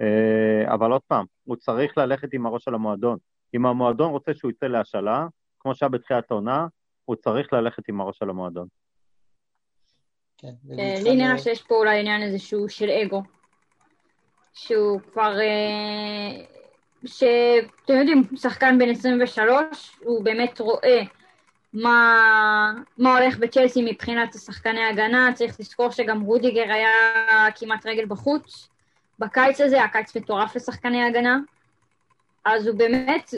אה, אבל עוד פעם, הוא צריך ללכת עם הראש של המועדון. אם המועדון רוצה שהוא יצא להשאלה, כמו שהיה בתחילת העונה, הוא צריך ללכת עם הראש של המועדון. כן, לי נראה שיש פה אולי עניין איזשהו של אגו. שהוא כבר... אה, שאתם יודעים, שחקן בן 23, הוא באמת רואה מה, מה הולך בצ'לסי מבחינת השחקני הגנה, צריך לזכור שגם רודיגר היה כמעט רגל בחוץ. בקיץ הזה, היה קיץ מטורף לשחקני הגנה, אז הוא באמת,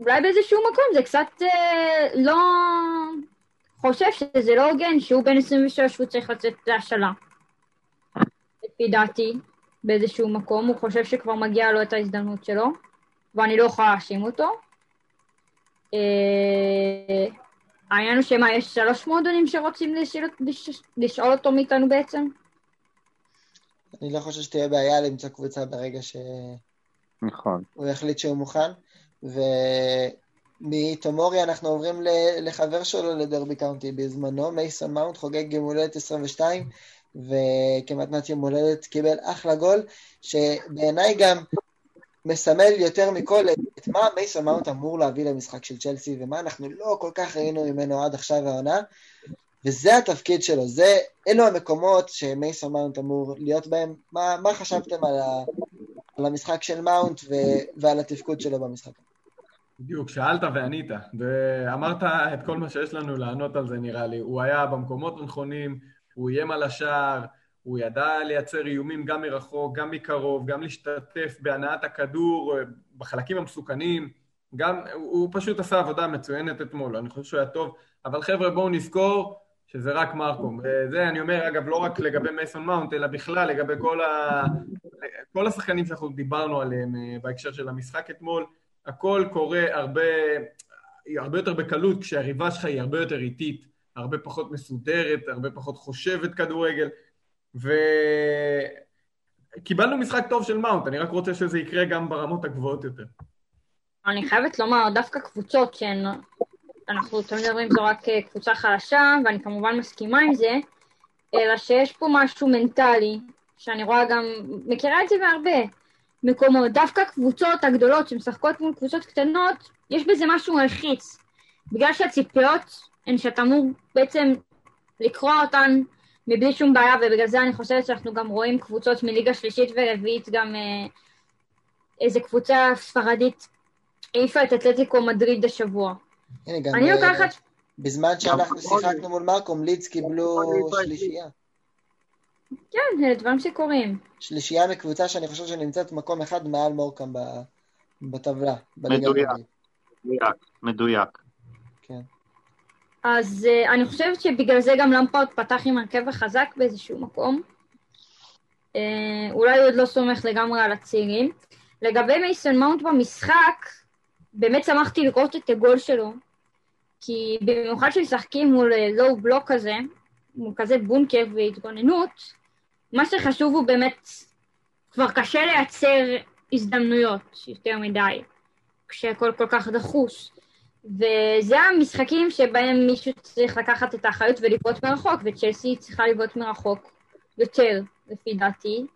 אולי באיזשהו מקום זה קצת אה, לא... חושב שזה לא הוגן שהוא בן 26 והוא צריך לצאת להשאלה. לפי דעתי, באיזשהו מקום, הוא חושב שכבר מגיע לו את ההזדמנות שלו, ואני לא יכולה להאשים אותו. אה, העניין הוא שמה, יש שלוש מועדונים שרוצים לשאול, לש, לשאול אותו מאיתנו בעצם? אני לא חושב שתהיה בעיה למצוא קבוצה ברגע שהוא נכון. יחליט שהוא מוכן. ומתומורי אנחנו עוברים לחבר שלו לדרבי קאונטי בזמנו, מייסון מאונט חוגג יום הולדת 22, וכמתנת יום הולדת קיבל אחלה גול, שבעיניי גם מסמל יותר מכל את מה מייסון מאונט אמור להביא למשחק של צ'לסי, ומה אנחנו לא כל כך ראינו ממנו עד עכשיו העונה, וזה התפקיד שלו, זה, אלו המקומות שמייסון מאונט אמור להיות בהם. מה, מה חשבתם על, ה, על המשחק של מאונט ו, ועל התפקוד שלו במשחק? בדיוק, שאלת וענית, ואמרת את כל מה שיש לנו לענות על זה נראה לי. הוא היה במקומות הנכונים, הוא איים על השער, הוא ידע לייצר איומים גם מרחוק, גם מקרוב, גם להשתתף בהנעת הכדור בחלקים המסוכנים, גם, הוא פשוט עשה עבודה מצוינת אתמול, אני חושב שהוא היה טוב, אבל חבר'ה בואו נזכור שזה רק מרקום. וזה אני אומר, אגב, לא רק לגבי מייסון מאונט, אלא בכלל לגבי כל, ה... כל השחקנים שאנחנו דיברנו עליהם בהקשר של המשחק אתמול, הכל קורה הרבה, הרבה יותר בקלות כשהריבה שלך היא הרבה יותר איטית, הרבה פחות מסודרת, הרבה פחות חושבת כדורגל, וקיבלנו משחק טוב של מאונט, אני רק רוצה שזה יקרה גם ברמות הגבוהות יותר. אני חייבת לומר, דווקא קבוצות שהן, אנחנו תמיד אומרים זו רק קבוצה חלשה, ואני כמובן מסכימה עם זה, אלא שיש פה משהו מנטלי, שאני רואה גם, מכירה את זה בהרבה מקומות, דווקא קבוצות הגדולות שמשחקות מול קבוצות קטנות, יש בזה משהו מלחיץ. בגלל שהציפיות הן שאתה אמור בעצם לקרוע אותן מבלי שום בעיה, ובגלל זה אני חושבת שאנחנו גם רואים קבוצות מליגה שלישית ורביעית, גם אה, איזה קבוצה ספרדית העיפה את אתלטיקו מדריד השבוע. הנה, גם אני אה, לוקחת, בזמן שאנחנו שיחקנו מול מרקום, לידס קיבלו שלישייה. כן, זה דברים שקורים. שלישייה מקבוצה שאני חושב שנמצאת מקום אחד מעל מורקאם ב- בטבלה. מדויק, מדויק. כן. אז uh, אני חושבת שבגלל זה גם למפרד פתח עם הרכב החזק באיזשהו מקום. Uh, אולי הוא עוד לא סומך לגמרי על הצעירים. לגבי מייסון מאונט במשחק, באמת שמחתי לראות את הגול שלו, כי במיוחד כשמשחקים מול לואו בלוק כזה, מול כזה בונקר והתגוננות, מה שחשוב הוא באמת, כבר קשה לייצר הזדמנויות יותר מדי, כשהכל כל כך דחוס. וזה המשחקים שבהם מישהו צריך לקחת את האחריות ולבעוט מרחוק, וצ'לסי צריכה לבעוט מרחוק יותר, לפי דעתי.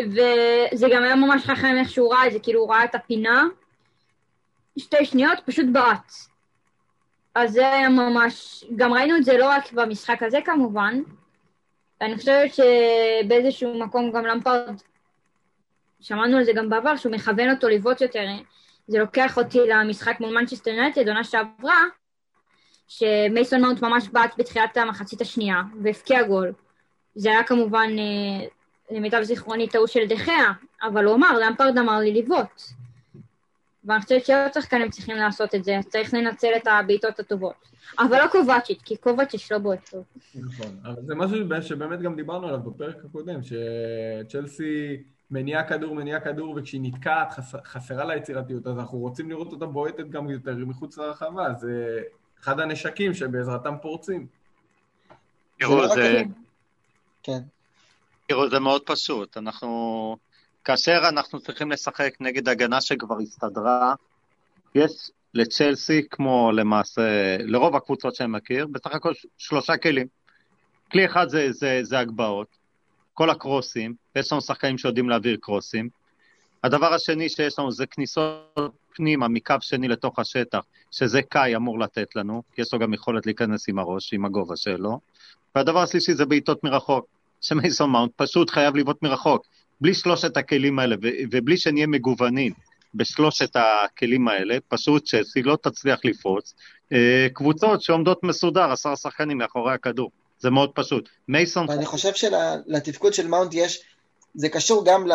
וזה גם היה ממש חכם איך שהוא ראה את זה, כאילו הוא ראה את הפינה, שתי שניות, פשוט בעט. אז זה היה ממש, גם ראינו את זה לא רק במשחק הזה כמובן, ואני חושבת שבאיזשהו מקום גם למפרד, שמענו על זה גם בעבר, שהוא מכוון אותו לבעוט יותר. זה לוקח אותי למשחק מול מנצ'סטר יונייטד, עונה שעברה, שמייסון מאונט ממש בעט בתחילת המחצית השנייה, והבקיע גול. זה היה כמובן, אה, למיטב זיכרוני, טעות של דה חאה, אבל הוא אמר, למפרד אמר לי לבעוט. ואני חושבת שעוד שחקנים צריכים לעשות את זה, צריך לנצל את הבעיטות הטובות. אבל לא קובאצ'יץ', כי קובאצ'יץ' לא בועט טוב. נכון, אבל זה משהו שבאמת גם דיברנו עליו בפרק הקודם, שצ'לסי מניעה כדור, מניעה כדור, וכשהיא נתקעת חסרה לה יצירתיות, אז אנחנו רוצים לראות אותה בועטת גם יותר מחוץ לרחבה, זה אחד הנשקים שבעזרתם פורצים. תראו, זה... כן. תראו, זה מאוד פשוט, אנחנו... כאשר אנחנו צריכים לשחק נגד הגנה שכבר הסתדרה, יש לצ'לסי, כמו למעשה, לרוב הקבוצות שאני מכיר, בסך הכל שלושה כלים. כלי אחד זה, זה, זה הגבהות, כל הקרוסים, ויש לנו שחקנים שיודעים להעביר קרוסים. הדבר השני שיש לנו זה כניסות פנימה מקו שני לתוך השטח, שזה קאי אמור לתת לנו, כי יש לו גם יכולת להיכנס עם הראש, עם הגובה שלו. והדבר השלישי זה בעיטות מרחוק, שמייסון מאונט פשוט חייב לבעוט מרחוק. בלי שלושת הכלים האלה, ובלי שנהיה מגוונים בשלושת הכלים האלה, פשוט צ'לסי לא תצליח לפרוץ. אה, קבוצות שעומדות מסודר, עשרה שחקנים מאחורי הכדור. זה מאוד פשוט. מייסון... אני חושב שלתפקוד של מאונט יש, זה קשור גם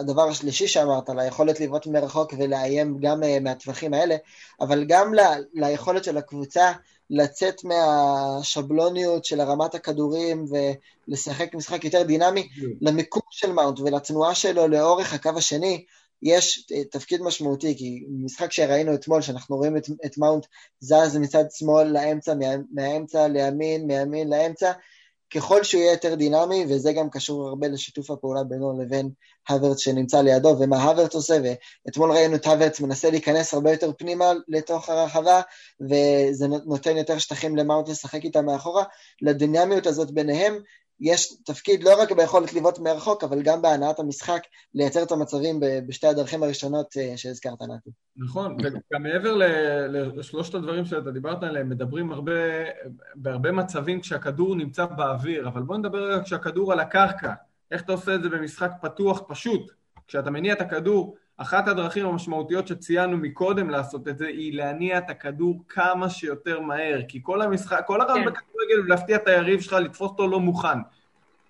לדבר השלישי שאמרת, ליכולת לבעוט מרחוק ולאיים גם אה, מהטווחים האלה, אבל גם ל, ליכולת של הקבוצה לצאת מהשבלוניות של הרמת הכדורים ולשחק משחק יותר דינמי, למיקום של מאונט ולתנועה שלו לאורך הקו השני, יש אה, תפקיד משמעותי, כי משחק שראינו אתמול, שאנחנו רואים את, את מאונט זז מצד שמאל לאמצע, מה, מהאמצע לימין, מימין לאמצע, ככל שהוא יהיה יותר דינמי, וזה גם קשור הרבה לשיתוף הפעולה בינו לבין הוורץ שנמצא לידו, ומה הוורץ עושה, ואתמול ראינו את הוורץ מנסה להיכנס הרבה יותר פנימה לתוך הרחבה, וזה נותן יותר שטחים למאונט לשחק איתה מאחורה, לדינמיות הזאת ביניהם, יש תפקיד לא רק ביכולת לבעוט מרחוק, אבל גם בהנעת המשחק, לייצר את המצבים בשתי הדרכים הראשונות אה, שהזכרת, נתי. נכון, וגם מעבר לשלושת הדברים שאתה דיברת עליהם, מדברים הרבה, בהרבה מצבים כשהכדור נמצא באוויר, אבל בוא נדבר רגע כשהכדור על הקרקע. איך אתה עושה את זה במשחק פתוח פשוט? כשאתה מניע את הכדור, אחת הדרכים המשמעותיות שציינו מקודם לעשות את זה, היא להניע את הכדור כמה שיותר מהר, כי כל המשחק, כל הרעיון כן. בכדורגל הוא להפתיע את היריב שלך, לתפוס אותו לא מוכן.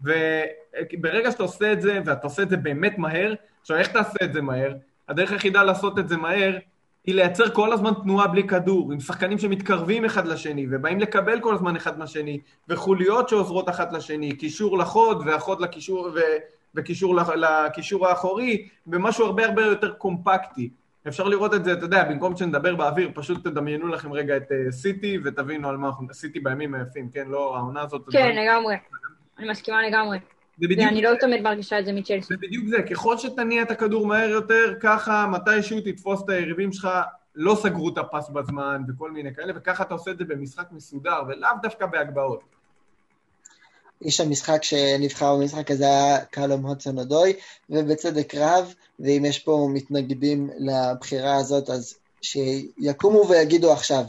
וברגע שאתה עושה את זה, ואתה עושה את זה באמת מהר, עכשיו איך תעשה את זה מהר? הדרך היחידה לעשות את זה מהר, היא לייצר כל הזמן תנועה בלי כדור, עם שחקנים שמתקרבים אחד לשני, ובאים לקבל כל הזמן אחד מהשני, וחוליות שעוזרות אחת לשני, קישור לחוד, והחוד לקישור, ו... וקישור לקישור האחורי, במשהו הרבה הרבה יותר קומפקטי. אפשר לראות את זה, אתה יודע, במקום שנדבר באוויר, פשוט תדמיינו לכם רגע את סיטי אה, ותבינו על מה אנחנו, סיטי בימים היפים, כן? לא, העונה הזאת... כן, לגמרי. אני מסכימה לגמרי. ואני לא תמיד מרגישה את זה מצ'לסי. זה בדיוק זה, ככל שתניע את הכדור מהר יותר, ככה מתישהו תתפוס את היריבים שלך, לא סגרו את הפס בזמן וכל מיני כאלה, וככה אתה עושה את זה במשחק מסודר, ולאו דווקא בהגבהות. איש המשחק שנבחר במשחק הזה היה קלום הודסון אודוי, ובצדק רב, ואם יש פה מתנגדים לבחירה הזאת, אז שיקומו ויגידו עכשיו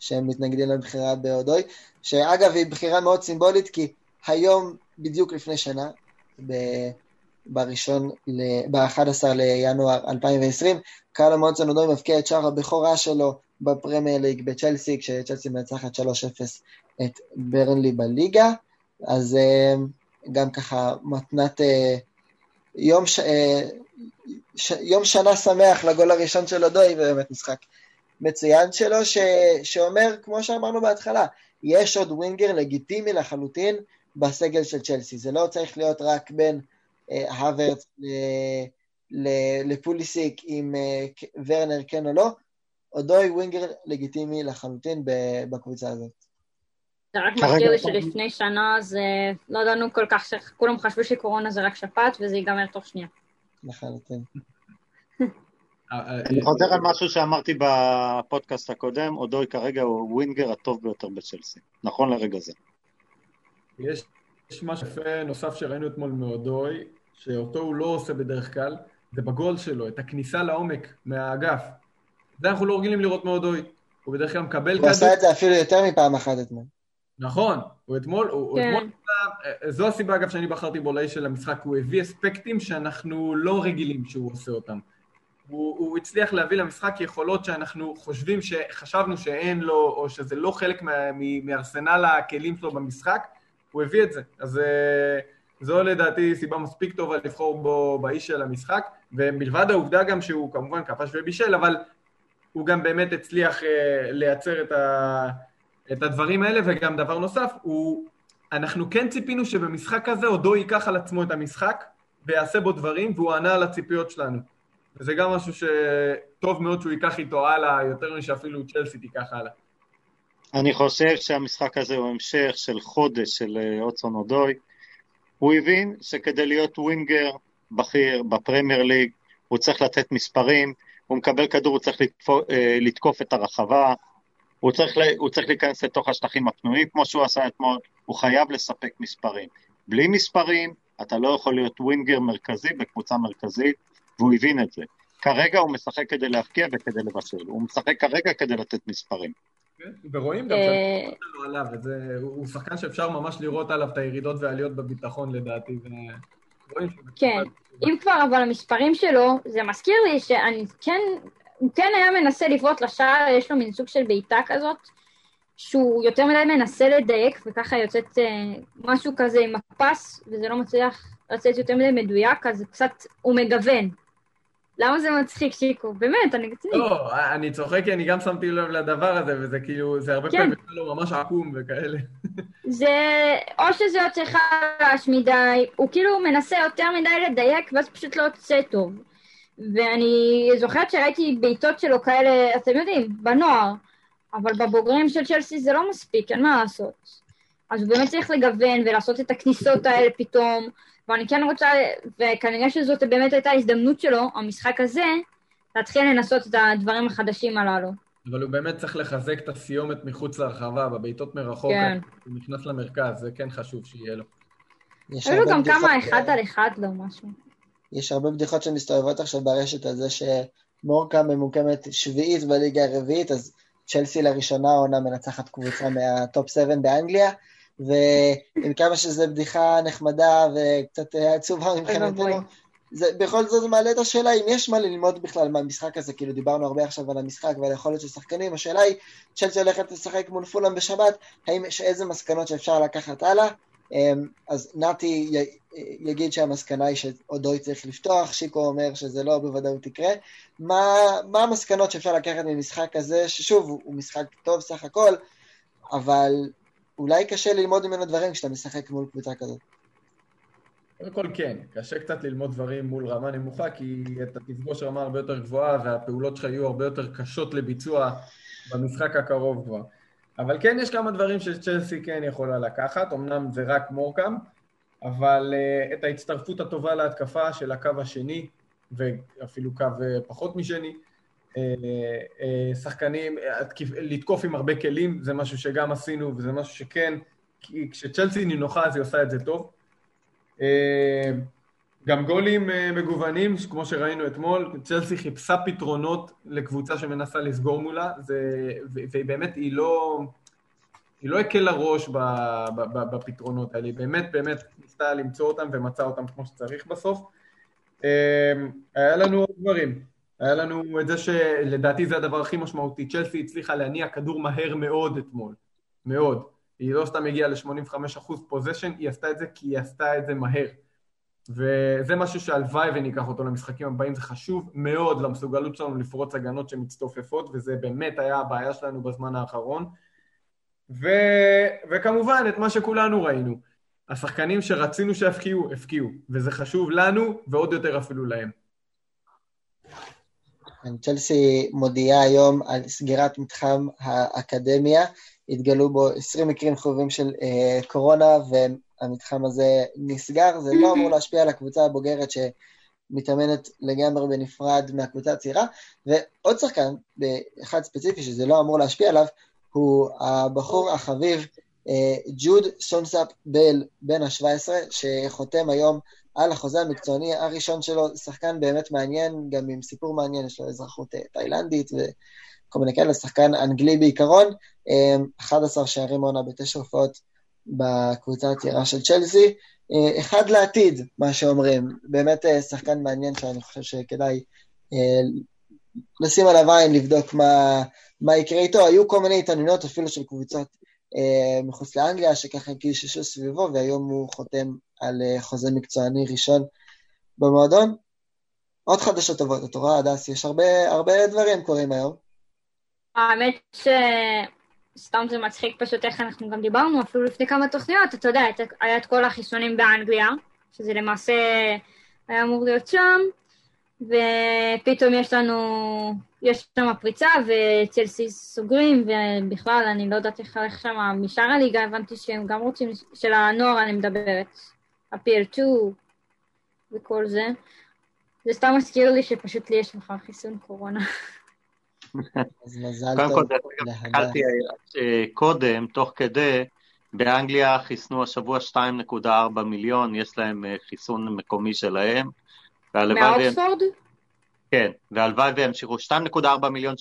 שהם מתנגדים לבחירה באודוי, שאגב היא בחירה מאוד סימבולית, כי היום, בדיוק לפני שנה, בראשון, ב-11 לינואר 2020, קלום הודסון אודוי מבקיע את שער הבכורה שלו בפרמייר ליג בצ'לסי, כשצ'לסי מנצחת 3-0 את ברנלי בליגה. אז אה, גם ככה מתנת אה, יום, ש... אה, ש... יום שנה שמח לגול הראשון של אודוי, ובאמת משחק מצוין שלו, ש... שאומר, כמו שאמרנו בהתחלה, יש עוד ווינגר לגיטימי לחלוטין בסגל של צ'לסי. זה לא צריך להיות רק בין הוורץ ל... לפוליסיק עם ורנר כן או לא, אודוי ווינגר לגיטימי לחלוטין בקבוצה הזאת. זה רק מזכיר לי שלפני שנה זה לא ידענו כל כך, כולם חשבו שקורונה זה רק שפעת וזה ייגמר תוך שנייה. לחלוטין. אני חוזר על משהו שאמרתי בפודקאסט הקודם, אודוי כרגע הוא ווינגר הטוב ביותר בצ'לסי, נכון לרגע זה. יש, יש משהו יפה נוסף שראינו אתמול מאודוי, שאותו הוא לא עושה בדרך כלל, זה בגול שלו, את הכניסה לעומק מהאגף. זה אנחנו לא רגילים לראות מאודוי. הוא בדרך כלל מקבל כדור... הוא עשה את זה אפילו יותר מפעם אחת אתמול. נכון, הוא אתמול, הוא כן. אתמול, זו הסיבה אגב שאני בחרתי בו לאיש של המשחק, הוא הביא אספקטים שאנחנו לא רגילים שהוא עושה אותם. הוא, הוא הצליח להביא למשחק יכולות שאנחנו חושבים, שחשבנו שאין לו, או שזה לא חלק מארסנל הכלים שלו במשחק, הוא הביא את זה. אז אה, זו לדעתי סיבה מספיק טובה לבחור בו באיש של המשחק, ומלבד העובדה גם שהוא כמובן כבש ובישל, אבל הוא גם באמת הצליח uh, לייצר את, ה, את הדברים האלה, וגם דבר נוסף, הוא, אנחנו כן ציפינו שבמשחק הזה עודו ייקח על עצמו את המשחק ויעשה בו דברים, והוא ענה על הציפיות שלנו. וזה גם משהו שטוב מאוד שהוא ייקח איתו הלאה, יותר משאפילו צ'לסי תיקח הלאה. אני חושב שהמשחק הזה הוא המשך של חודש של אוצון אודוי. הוא הבין שכדי להיות ווינגר בכיר בפרמייר ליג, הוא צריך לתת מספרים, הוא מקבל כדור, הוא צריך לתקוף, אה, לתקוף את הרחבה, הוא צריך, הוא צריך להיכנס לתוך השטחים הפנויים כמו שהוא עשה אתמול, הוא חייב לספק מספרים. בלי מספרים, אתה לא יכול להיות ווינגר מרכזי בקבוצה מרכזית, והוא הבין את זה. כרגע הוא משחק כדי להפקיע וכדי לבשל, הוא משחק כרגע כדי לתת מספרים. כן, ורואים גם אה, שלו עליו, הוא שחקן שאפשר ממש לראות עליו את הירידות והעליות בביטחון לדעתי, כן, אם כבר אבל המספרים שלו, זה מזכיר לי שאני כן, הוא כן היה מנסה לבעוט לשער, יש לו מין סוג של בעיטה כזאת, שהוא יותר מדי מנסה לדייק, וככה יוצאת אה, משהו כזה עם הפס, וזה לא מצליח לצאת יותר מדי מדויק, אז קצת, הוא מגוון. למה זה מצחיק, שיקו? באמת, אני רציני. לא, אני צוחק כי אני גם שמתי לב לדבר הזה, וזה כאילו, זה הרבה כן. פעמים לא ממש עקום וכאלה. זה, או שזה יוצא חלש מדי, הוא כאילו מנסה יותר מדי לדייק, ואז פשוט לא יוצא טוב. ואני זוכרת שראיתי בעיטות שלו כאלה, אתם יודעים, בנוער, אבל בבוגרים של צ'לסי זה לא מספיק, אין מה לעשות. אז הוא באמת צריך לגוון ולעשות את הכניסות האלה פתאום, ואני כן רוצה, וכנראה שזאת באמת הייתה ההזדמנות שלו, המשחק הזה, להתחיל לנסות את הדברים החדשים הללו. אבל הוא באמת צריך לחזק את הסיומת מחוץ להרחבה, בבעיטות מרחוק, כן. הוא נכנס למרכז, זה כן חשוב שיהיה לו. היו גם כמה אחד על אחד לא משהו. יש הרבה בדיחות שמסתובבות עכשיו ברשת על זה שמורקה ממוקמת שביעית בליגה הרביעית, אז צ'לסי לראשונה עונה מנצחת קבוצה מהטופ 7 באנגליה, ועם כמה שזו בדיחה נחמדה וקצת עצובה מבחינתנו, זה בכל זאת מעלה את השאלה אם יש מה ללמוד בכלל מהמשחק הזה, כאילו דיברנו הרבה עכשיו על המשחק ועל היכולת של שחקנים, השאלה היא, צ'לסי הולכת לשחק מול פולאם בשבת, האם יש איזה מסקנות שאפשר לקחת הלאה? אמ, אז נתי יגיד שהמסקנה היא שעודוי צריך לפתוח, שיקו אומר שזה לא בוודאות יקרה. מה, מה המסקנות שאפשר לקחת ממשחק כזה, ששוב, הוא משחק טוב סך הכל, אבל אולי קשה ללמוד ממנו דברים כשאתה משחק מול קבוצה כזאת. קודם כל כן, קשה קצת ללמוד דברים מול רמה נמוכה, כי אתה תפגוש רמה הרבה יותר גבוהה והפעולות שלך יהיו הרבה יותר קשות לביצוע במשחק הקרוב כבר. אבל כן, יש כמה דברים שצ'לסי כן יכולה לקחת, אמנם זה רק מורקאם, אבל uh, את ההצטרפות הטובה להתקפה של הקו השני, ואפילו קו uh, פחות משני, uh, uh, שחקנים, uh, לתקוף עם הרבה כלים, זה משהו שגם עשינו, וזה משהו שכן, כשצ'לסי נינוחה אז היא עושה את זה טוב. Uh, גם גולים uh, מגוונים, כמו שראינו אתמול, צ'לסי חיפשה פתרונות לקבוצה שמנסה לסגור מולה, זה, והיא באמת, היא לא, היא לא הקלה ראש בפתרונות האלה, היא באמת באמת ניסתה למצוא אותם ומצאה אותם כמו שצריך בסוף. Uh, היה לנו עוד דברים, היה לנו את זה שלדעתי זה הדבר הכי משמעותי, צ'לסי הצליחה להניע כדור מהר מאוד אתמול, מאוד. היא לא סתם הגיעה ל-85% פוזיישן, היא עשתה את זה כי היא עשתה את זה מהר. וזה משהו שהלוואי וניקח אותו למשחקים הבאים, זה חשוב מאוד למסוגלות שלנו לפרוץ הגנות שמצטופפות, וזה באמת היה הבעיה שלנו בזמן האחרון. ו... וכמובן, את מה שכולנו ראינו, השחקנים שרצינו שיפקיעו, הפקיעו, וזה חשוב לנו, ועוד יותר אפילו להם. צ'לסי מודיעה היום על סגירת מתחם האקדמיה, התגלו בו 20 מקרים חיובים של אה, קורונה והמתחם הזה נסגר, זה לא אמור להשפיע על הקבוצה הבוגרת שמתאמנת לגמרי בנפרד מהקבוצה הצעירה, ועוד שחקן, אחד ספציפי שזה לא אמור להשפיע עליו, הוא הבחור החביב אה, ג'וד סונסאפ בל, בן ה-17, שחותם היום על החוזה המקצועני הראשון שלו, שחקן באמת מעניין, גם עם סיפור מעניין, יש לו אזרחות אה, תאילנדית וכל מיני כאלה, שחקן אנגלי בעיקרון, 11 אה, שערים עונה בתשע הופעות בקבוצה הצעירה של צ'לסי, אחד לעתיד, מה שאומרים, באמת שחקן מעניין שאני חושב שכדאי לשים עליו עין, לבדוק מה, מה יקרה איתו, היו כל מיני התעניינות אפילו של קבוצות אה, מחוץ לאנגליה, שככה גיששו סביבו, והיום הוא חותם על אה, חוזה מקצועני ראשון במועדון. עוד חדשות טובות, את רואה, הדס, יש הרבה, הרבה דברים קורים היום. האמת שסתם זה מצחיק פשוט איך אנחנו גם דיברנו, אפילו לפני כמה תוכניות, אתה יודע, היה את כל החיסונים באנגליה, שזה למעשה היה אמור להיות שם, ופתאום יש לנו, יש שם פריצה וצלסי סוגרים, ובכלל, אני לא יודעת איך הולך שם, משאר הליגה הבנתי שהם גם רוצים, של הנוער אני מדברת, ה-PL2 וכל זה. זה סתם מזכיר לי שפשוט לי יש מחר חיסון קורונה. אז מזל טוב להדס. אה, קודם, תוך כדי, באנגליה חיסנו השבוע 2.4 מיליון, יש להם אה, חיסון מקומי שלהם. מהאוקספורד? כן, והלוואי וימשיכו. 2.4 מיליון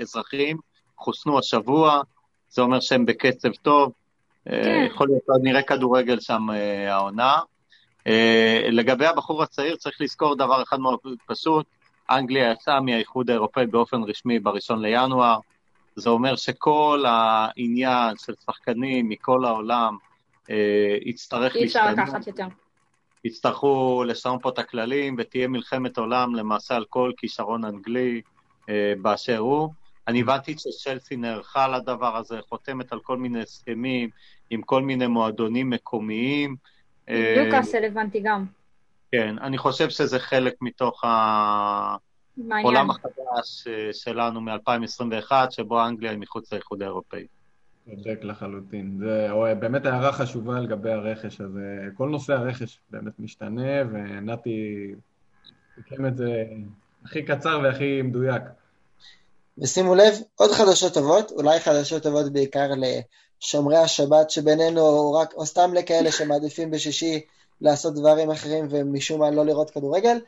אזרחים חוסנו השבוע, זה אומר שהם בקצב טוב. אה, כן. יכול להיות נראה כדורגל שם אה, העונה. אה, לגבי הבחור הצעיר, צריך לזכור דבר אחד מאוד פשוט, אנגליה יצאה מהאיחוד האירופאי באופן רשמי ב-1 לינואר, זה אומר שכל העניין של שחקנים מכל העולם אה, יצטרך להשתנות. אי אפשר לקחת יותר. יצטרכו לשנות פה את הכללים ותהיה מלחמת עולם למעשה על כל כישרון אנגלי אה, באשר הוא. אני הבנתי ששלסי נערכה לדבר הזה, חותמת על כל מיני הסכמים עם כל מיני מועדונים מקומיים. לוקאסל אה, הבנתי גם. כן, אני חושב שזה חלק מתוך העולם החדש אה, שלנו מ-2021, שבו אנגליה היא מחוץ לאיחוד האירופאי. צודק לחלוטין. זה באמת הערה חשובה לגבי הרכש הזה. כל נושא הרכש באמת משתנה, ונתי סיכם את זה הכי קצר והכי מדויק. ושימו לב, עוד חדשות טובות, אולי חדשות טובות בעיקר לשומרי השבת שבינינו, או, רק, או סתם לכאלה שמעדיפים בשישי לעשות דברים אחרים ומשום מה לא לראות כדורגל.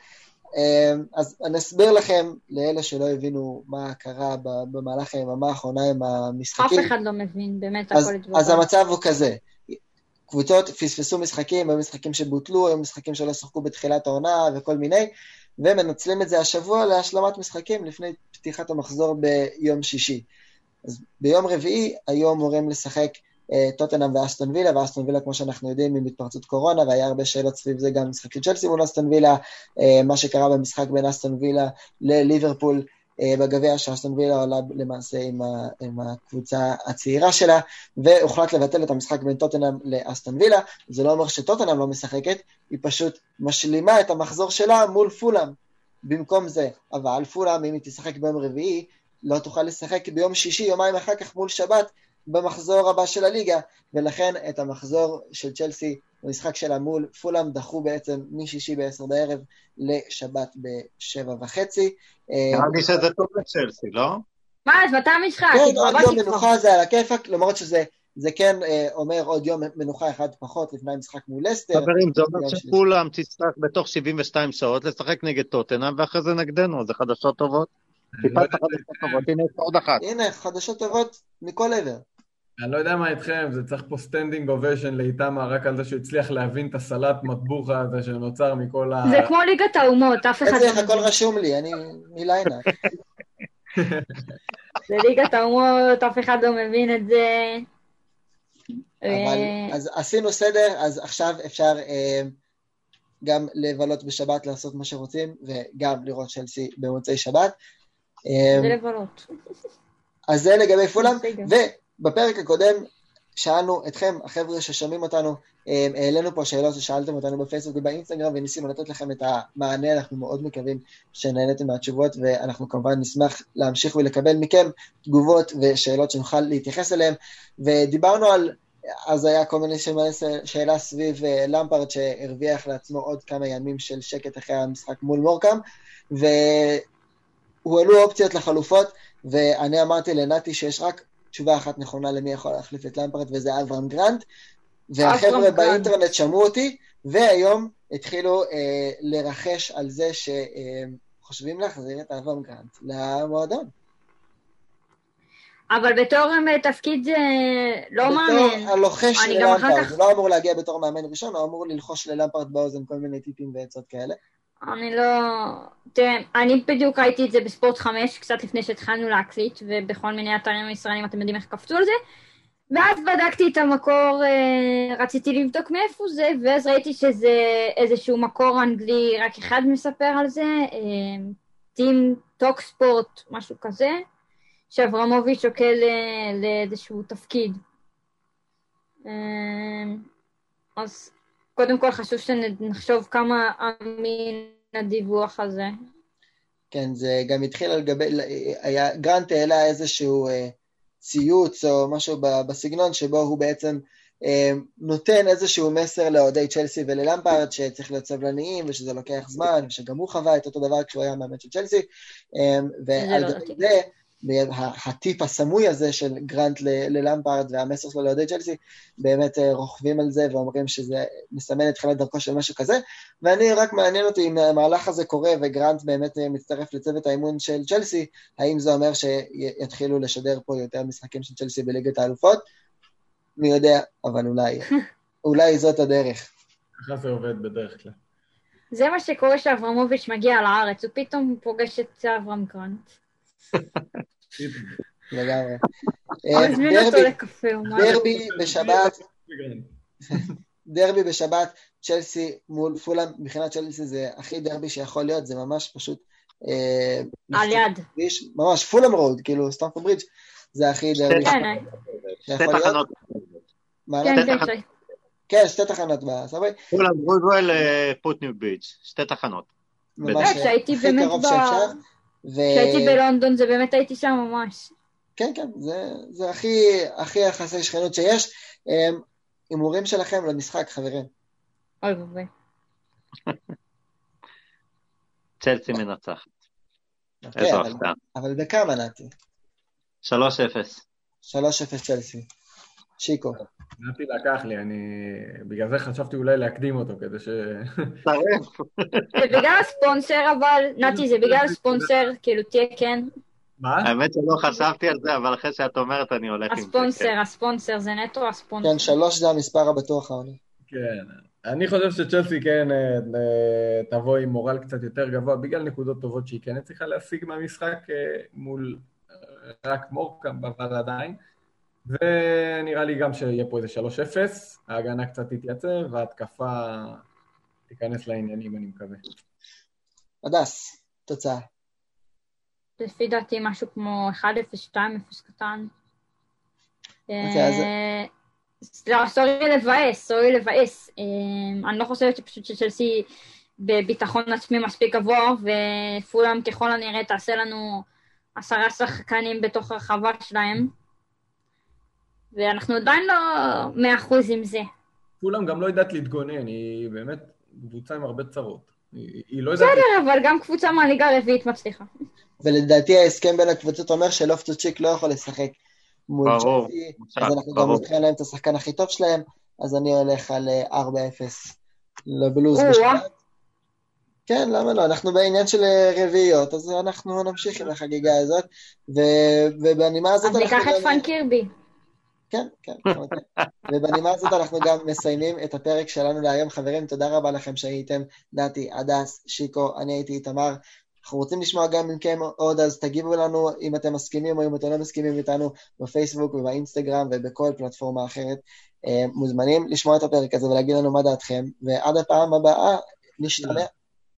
אמ, אז אני אסביר לכם, לאלה שלא הבינו מה קרה במהלך היממה האחרונה עם המשחקים. אף אחד לא מבין, באמת, אז, הכל אז המצב הוא כזה, קבוצות פספסו משחקים, היו משחקים שבוטלו, היו משחקים שלא שחקו בתחילת העונה וכל מיני, ומנצלים את זה השבוע להשלמת משחקים לפני פתיחת המחזור ביום שישי. אז ביום רביעי היו אמורים לשחק אה, טוטנאם ואסטון וילה, ואסטון וילה כמו שאנחנו יודעים עם התפרצות קורונה, והיה הרבה שאלות סביב זה גם משחק של צ'לסי מול אסטון וילה, אה, מה שקרה במשחק בין אסטון וילה לליברפול אה, בגביע, שאסטון וילה עולה למעשה עם, עם הקבוצה הצעירה שלה, והוחלט לבטל את המשחק בין טוטנאם לאסטון וילה, זה לא אומר שטוטנאם לא משחקת, היא פשוט משלימה את המחזור שלה מול פולאם. במקום זה, אבל פולאם, אם היא תשחק ביום רביעי, לא תוכל לשחק ביום שישי, יומיים אחר כך מול שבת, במחזור הבא של הליגה, ולכן את המחזור של צ'לסי, במשחק שלה מול פולאם, דחו בעצם משישי בעשר בערב לשבת בשבע וחצי. נראה לי שזה טוב לצ'לסי, לא? מה, אז מתי המשחק? כן, עוד יום מנוחה זה על הכיפאק, למרות שזה... זה כן אה, אומר עוד יום מנוחה אחד פחות לפני המשחק מול לסטר. חברים, זה אומר שכולם תצטרך בתוך 72 שעות לשחק נגד טוטנאם, ואחרי זה נגדנו, זה חדשות טובות. טיפלת לא חדשות טובות, הנה עוד אחת. הנה, חדשות טובות מכל עבר. אני לא יודע מה איתכם, זה צריך פה standing ovation לאיתמר, רק על זה שהוא הצליח להבין את הסלט מטבוחה הזה שנוצר מכל ה... זה כמו ליגת האומות, אף אחד לא... מבין. הכל רשום לי, אני מליינה. זה ליגת האומות, אף אחד לא מבין את זה. אבל, אה, אז עשינו סדר, אז עכשיו אפשר אה, גם לבלות בשבת, לעשות מה שרוצים, וגם לראות צ'לסי במוצאי שבת. אה, זה לבלות. אז זה לגבי פולאם, בפרק הקודם שאלנו אתכם, החבר'ה ששומעים אותנו, העלינו פה שאלות ששאלתם אותנו בפייסבוק ובאינסטגרם וניסינו לתת לכם את המענה, אנחנו מאוד מקווים שנהניתם מהתשובות ואנחנו כמובן נשמח להמשיך ולקבל מכם תגובות ושאלות שנוכל להתייחס אליהן ודיברנו על, אז היה כל מיני שאלה סביב אה, למפרד שהרוויח לעצמו עוד כמה ימים של שקט אחרי המשחק מול מורקאם והועלו אופציות לחלופות ואני אמרתי לנתי שיש רק תשובה אחת נכונה למי יכול להחליף את למפרד וזה אברהם גרנט והחבר'ה באינטרנט שמעו אותי, והיום התחילו אה, לרחש על זה שחושבים אה, להחזיר את אברהם גרנט למועדון. אבל בתור אה, תפקיד זה לא מאמן. בתור הלוחש של למפרד, כך... הוא לא אמור להגיע בתור מאמן ראשון, הוא אמור ללחוש ללמפרד באוזן כל מיני טיפים ועצות כאלה. אני לא... תראה, אני בדיוק ראיתי את זה בספורט 5, קצת לפני שהתחלנו להקליט, ובכל מיני אתרים ישראלים אתם יודעים איך קפצו על זה. ואז בדקתי את המקור, אה, רציתי לבדוק מאיפה זה, ואז ראיתי שזה איזשהו מקור אנגלי, רק אחד מספר על זה, טים טוקספורט, משהו כזה, שאברמוביץ' שוקל אה, לאיזשהו תפקיד. אה, אז קודם כל חשוב שנחשוב כמה אמין הדיווח הזה. כן, זה גם התחיל על גבי, היה, גרנט העלה איזשהו... ציוץ או משהו בסגנון שבו הוא בעצם אה, נותן איזשהו מסר לאוהדי צ'לסי וללמפרד שצריך להיות סבלניים ושזה לוקח זמן ושגם הוא חווה את אותו דבר כשהוא היה מאמן של צ'לסי אה, ועל לא זה הטיפ הסמוי הזה של גרנט ללמפרד והמסר שלו לאוהדי צ'לסי, באמת אה, רוכבים על זה ואומרים שזה מסמן את תחילת דרכו של משהו כזה, ואני רק מעניין אותי אם המהלך הזה קורה וגרנט באמת אה, מצטרף לצוות האימון של צ'לסי, האם זה אומר שיתחילו לשדר פה יותר משחקים של צ'לסי בליגת האלופות? מי יודע, אבל אולי, אולי זאת הדרך. ככה זה עובד בדרך כלל. זה מה שקורה כשאברמוביץ' מגיע לארץ, הוא פתאום פוגש את אברהם גרנט. לגמרי. דרבי בשבת, דרבי בשבת, צ'לסי מול פולאם, מבחינת צ'לסי זה הכי דרבי שיכול להיות, זה ממש פשוט... אה, על יד. ממש פולאם רוד, כאילו סטמפורד ברידג' זה הכי דרבי שיכול להיות. כן, כן, כן. כן, שתי תחנות בסברי. פולאם רודוול פוטניו ביץ', שתי תחנות. ממש הכי קרוב שאפשר. כשהייתי בלונדון זה באמת הייתי שם ממש. כן, כן, זה, זה הכי, הכי יחסי שכנות שיש. אמ, הימורים שלכם למשחק, חברים. אוי ואבוי. צלצי מנצחת. אוקיי, איזו הפתעה. אבל בכמה, נתי? 3-0. 3-0 צלסי. שיקו. נתי לקח לי, אני... בגלל זה חשבתי אולי להקדים אותו, כדי ש... זה בגלל הספונסר, אבל, נתי, זה בגלל הספונסר, כאילו, תהיה כן. מה? האמת שלא חשבתי על זה, אבל אחרי שאת אומרת אני הולך עם זה. הספונסר, כן. הספונסר, זה נטו הספונסר. כן, שלוש זה המספר הבטוח העונה. כן. אני חושב שצ'לסי כן אה, אה, תבוא עם מורל קצת יותר גבוה, בגלל נקודות טובות שהיא כן צריכה להשיג מהמשחק אה, מול רק מורקאם, אבל עדיין. ונראה לי גם שיהיה פה איזה 3-0, ההגנה קצת תתייצב, וההתקפה תיכנס לעניינים, אני מקווה. הדס, תוצאה. לפי דעתי משהו כמו 1-0, 2-0 קטן. אוקיי, לא, סורי לבאס, סורי לבאס. אה, אני לא חושבת שפשוט שצ'לסי בביטחון עצמי מספיק גבוה, ופולאם ככל הנראה תעשה לנו עשרה שחקנים בתוך הרחבה שלהם. ואנחנו עדיין לא מאה אחוז עם זה. כולם גם לא יודעת להתגונן, היא באמת קבוצה עם הרבה צרות. היא, היא לא יודעת... בסדר, אבל גם קבוצה מהליגה הרביעית מצליחה. ולדעתי ההסכם בין הקבוצות אומר שלופטוס צ'יק לא יכול לשחק מול צ'לסי, אז אנחנו גם נותנים להם את השחקן הכי טוב שלהם, אז אני הולך על 4-0 אה, לבלוז בשבת. כן, למה לא? אנחנו בעניין של אה, רביעיות, אז אנחנו נמשיך עם החגיגה הזאת, ובנימה הזאת... אז ניקח את פרן קירבי. כן, כן. ובנימה הזאת אנחנו גם מסיימים את הפרק שלנו להיום. חברים, תודה רבה לכם שהייתם. נתי, הדס, שיקו, אני הייתי איתמר. אנחנו רוצים לשמוע גם מכם עוד, אז תגיבו לנו אם אתם מסכימים או אם אתם לא מסכימים איתנו בפייסבוק ובאינסטגרם ובכל פלטפורמה אחרת. אה, מוזמנים לשמוע את הפרק הזה ולהגיד לנו מה דעתכם, ועד הפעם הבאה, נשתנה.